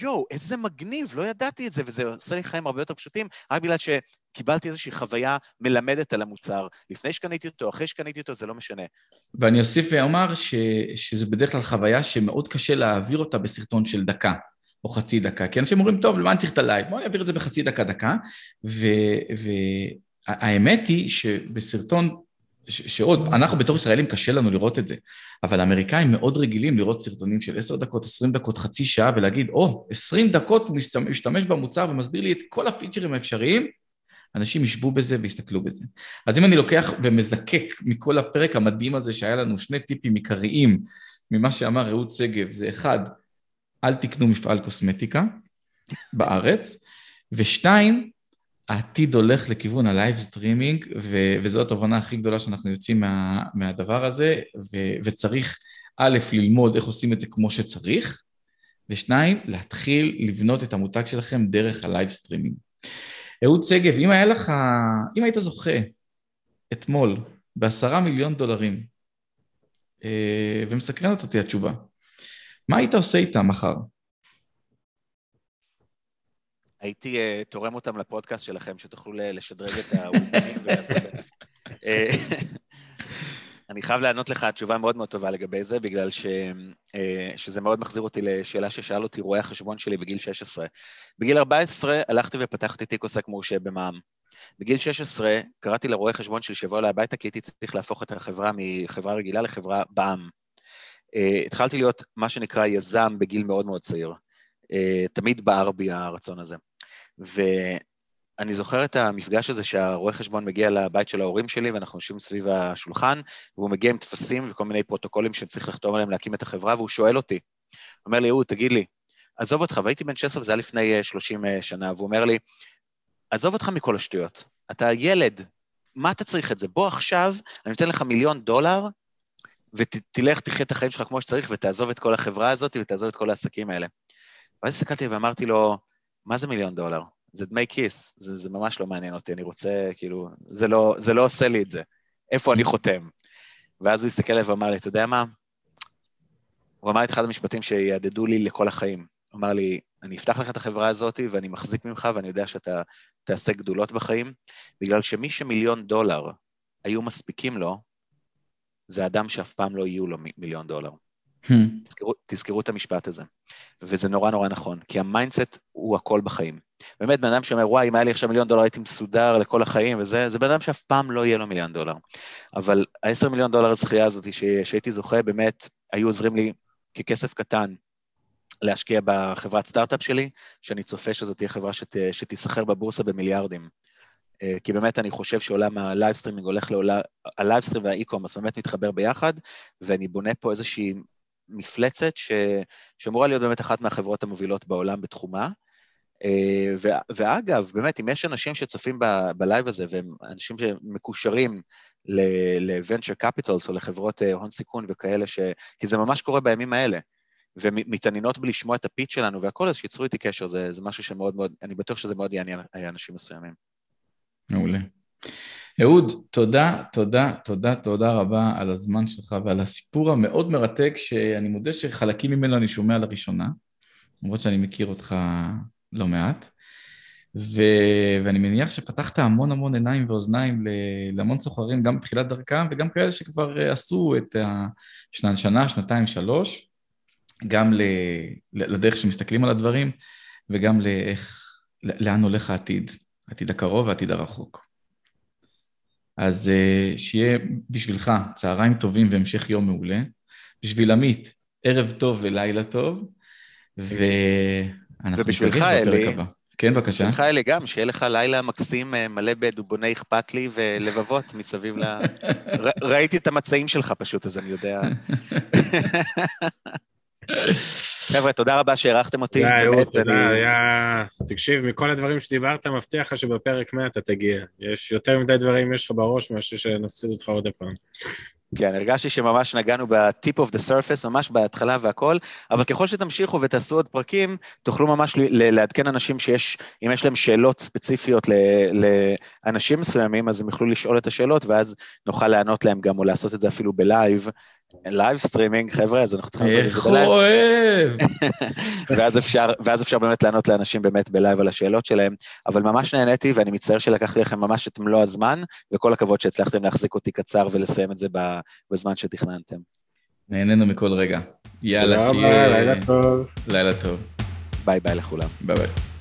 יואו, איזה מגניב, לא ידעתי את זה, וזה עושה לי חיים הרבה יותר פשוטים, רק בגלל שקיבלתי איזושהי חוויה מלמדת על המוצר. לפני שקניתי אותו, אחרי שקניתי אותו, זה לא משנה. ואני אוסיף ואומר ש, שזה בדרך כלל חוויה שמאוד קשה להעביר אותה בסרטון של דקה. או חצי דקה, כי אנשים אומרים, טוב, למה אני צריך את הלייב? בואו נעביר את זה בחצי דקה, דקה. והאמת היא שבסרטון שעוד, אנחנו בתור ישראלים קשה לנו לראות את זה, אבל האמריקאים מאוד רגילים לראות סרטונים של עשר דקות, עשרים דקות, חצי שעה, ולהגיד, או, עשרים דקות הוא משתמש במוצר ומסביר לי את כל הפיצ'רים האפשריים, אנשים ישבו בזה ויסתכלו בזה. אז אם אני לוקח ומזקק מכל הפרק המדהים הזה שהיה לנו שני טיפים עיקריים ממה שאמר אהוד שגב, זה אחד, אל תקנו מפעל קוסמטיקה בארץ, ושתיים, העתיד הולך לכיוון ה live streaming, ו- וזו התובנה הכי גדולה שאנחנו יוצאים מה- מהדבר הזה, ו- וצריך א', ללמוד איך עושים את זה כמו שצריך, ושתיים, להתחיל לבנות את המותג שלכם דרך ה live streaming. אהוד שגב, אם היה לך, אם היית זוכה אתמול בעשרה מיליון דולרים, אה, ומסקרנת אותי התשובה, מה היית עושה איתם מחר? הייתי uh, תורם אותם לפודקאסט שלכם, שתוכלו לשדרג את האולפנים ולעשות... אה, אני חייב לענות לך תשובה מאוד מאוד טובה לגבי זה, בגלל ש, uh, שזה מאוד מחזיר אותי לשאלה ששאל אותי רואה החשבון שלי בגיל 16. בגיל 14 הלכתי ופתחתי תיק עוסק מורשה במע"מ. בגיל 16 קראתי לרואה חשבון שלי שיבוא אליי הביתה, כי הייתי צריך להפוך את החברה מחברה רגילה לחברה בע"מ. התחלתי להיות מה שנקרא יזם בגיל מאוד מאוד צעיר. תמיד בער בי הרצון הזה. ואני זוכר את המפגש הזה שהרואה חשבון מגיע לבית של ההורים שלי ואנחנו יושבים סביב השולחן, והוא מגיע עם טפסים וכל מיני פרוטוקולים שצריך לחתום עליהם להקים את החברה, והוא שואל אותי, אומר לי, אהוד, תגיד לי, עזוב אותך, והייתי בן 16 וזה היה לפני 30 אה, אה, שנה, והוא אומר לי, עזוב אותך מכל השטויות, אתה ילד, מה אתה צריך את זה? בוא עכשיו, אני נותן לך מיליון דולר, ותלך, תחיה את החיים שלך כמו שצריך, ותעזוב את כל החברה הזאת, ותעזוב את כל העסקים האלה. ואז הסתכלתי ואמרתי לו, מה זה מיליון דולר? זה דמי כיס, זה, זה ממש לא מעניין אותי, אני רוצה, כאילו, זה לא, זה לא עושה לי את זה. איפה אני חותם? ואז הוא הסתכל עליי ואמר לי, אתה יודע מה? הוא אמר את אחד המשפטים שיהדהדו לי לכל החיים. הוא אמר לי, אני אפתח לך את החברה הזאת ואני מחזיק ממך ואני יודע שאתה תעשה גדולות בחיים, בגלל שמי שמיליון דולר היו מספיקים לו, זה אדם שאף פעם לא יהיו לו מיליון דולר. Hmm. תזכרו, תזכרו את המשפט הזה. וזה נורא נורא נכון, כי ה mindset הוא הכל בחיים. באמת, בן אדם שאומר, וואי, אם היה לי עכשיו מיליון דולר הייתי מסודר לכל החיים וזה, זה בן אדם שאף פעם לא יהיה לו מיליון דולר. אבל ה-10 מיליון דולר הזכייה הזאת. שהייתי זוכה, באמת, היו עוזרים לי ככסף קטן להשקיע בחברת סטארט-אפ שלי, שאני צופה שזאת תהיה חברה שת... שתיסחר בבורסה במיליארדים. אה, כי באמת אני חושב שעולם ה live streaming הולך לעולם, ה livestream וה e-commerce באמת מתחבר ביחד, ואני בונה פה איזושהי מפלצת ש... שאמורה להיות באמת אחת מהחברות המובילות בעולם בתחומה. אה, ו... ואגב, באמת, אם יש אנשים שצופים ב... בלייב הזה, והם אנשים שמקושרים ל-venture capitals או לחברות אה, הון סיכון וכאלה, ש... כי זה ממש קורה בימים האלה. ומתעניינות בלשמוע את הפיץ שלנו והכל, אז שיצרו איתי קשר, זה, זה משהו שמאוד מאוד, אני בטוח שזה מאוד יעניין אנשים מסוימים. מעולה. אהוד, תודה, תודה, תודה, תודה רבה על הזמן שלך ועל הסיפור המאוד מרתק, שאני מודה שחלקים ממנו אני שומע לראשונה, למרות שאני מכיר אותך לא מעט. ו... ואני מניח שפתחת המון המון עיניים ואוזניים להמון סוחרים, גם בתחילת דרכם וגם כאלה שכבר אה, עשו את השנה, שנתיים, שלוש, גם ל... לדרך שמסתכלים על הדברים וגם לאיך, לאן הולך העתיד, העתיד הקרוב והעתיד הרחוק. אז אה, שיהיה בשבילך צהריים טובים והמשך יום מעולה. בשביל עמית, ערב טוב ולילה טוב, ואנחנו ניפגש בפרק הבא. כן, בבקשה. בשבילך, אלי, גם, שיהיה לך לילה מקסים אה, מלא בדובוני אכפת לי ולבבות מסביב ל... ראיתי את המצעים שלך פשוט, אז אני יודע. חבר'ה, תודה רבה שהערכתם אותי. תודה, אהוד, תודה, היה... תקשיב, מכל הדברים שדיברת, מבטיח לך שבפרק 100 אתה תגיע. יש יותר מדי דברים יש לך בראש מאשר שנפסיד אותך עוד פעם. כן, הרגשתי שממש נגענו ב-tip of the surface, ממש בהתחלה והכל, אבל ככל שתמשיכו ותעשו עוד פרקים, תוכלו ממש לעדכן אנשים שיש, אם יש להם שאלות ספציפיות לאנשים מסוימים, אז הם יוכלו לשאול את השאלות, ואז נוכל לענות להם גם, או לעשות את זה אפילו בלייב. live streaming, חבר'ה, אז אנחנו צריכים לעשות את זה בלייב. איך אוהב! ואז אפשר, ואז אפשר באמת לענות לאנשים באמת בלייב על השאלות שלהם, אבל ממש נהניתי, ואני מצטער שלקחתי לכם ממש את מלוא הזמן, וכל הכבוד שהצלחתם להחזיק אותי קצר ולסיים את זה בזמן שתכננתם. נהנינו מכל רגע. יאללה, שיהיה... לילה טוב. לילה טוב. ביי ביי לכולם. ביי ביי.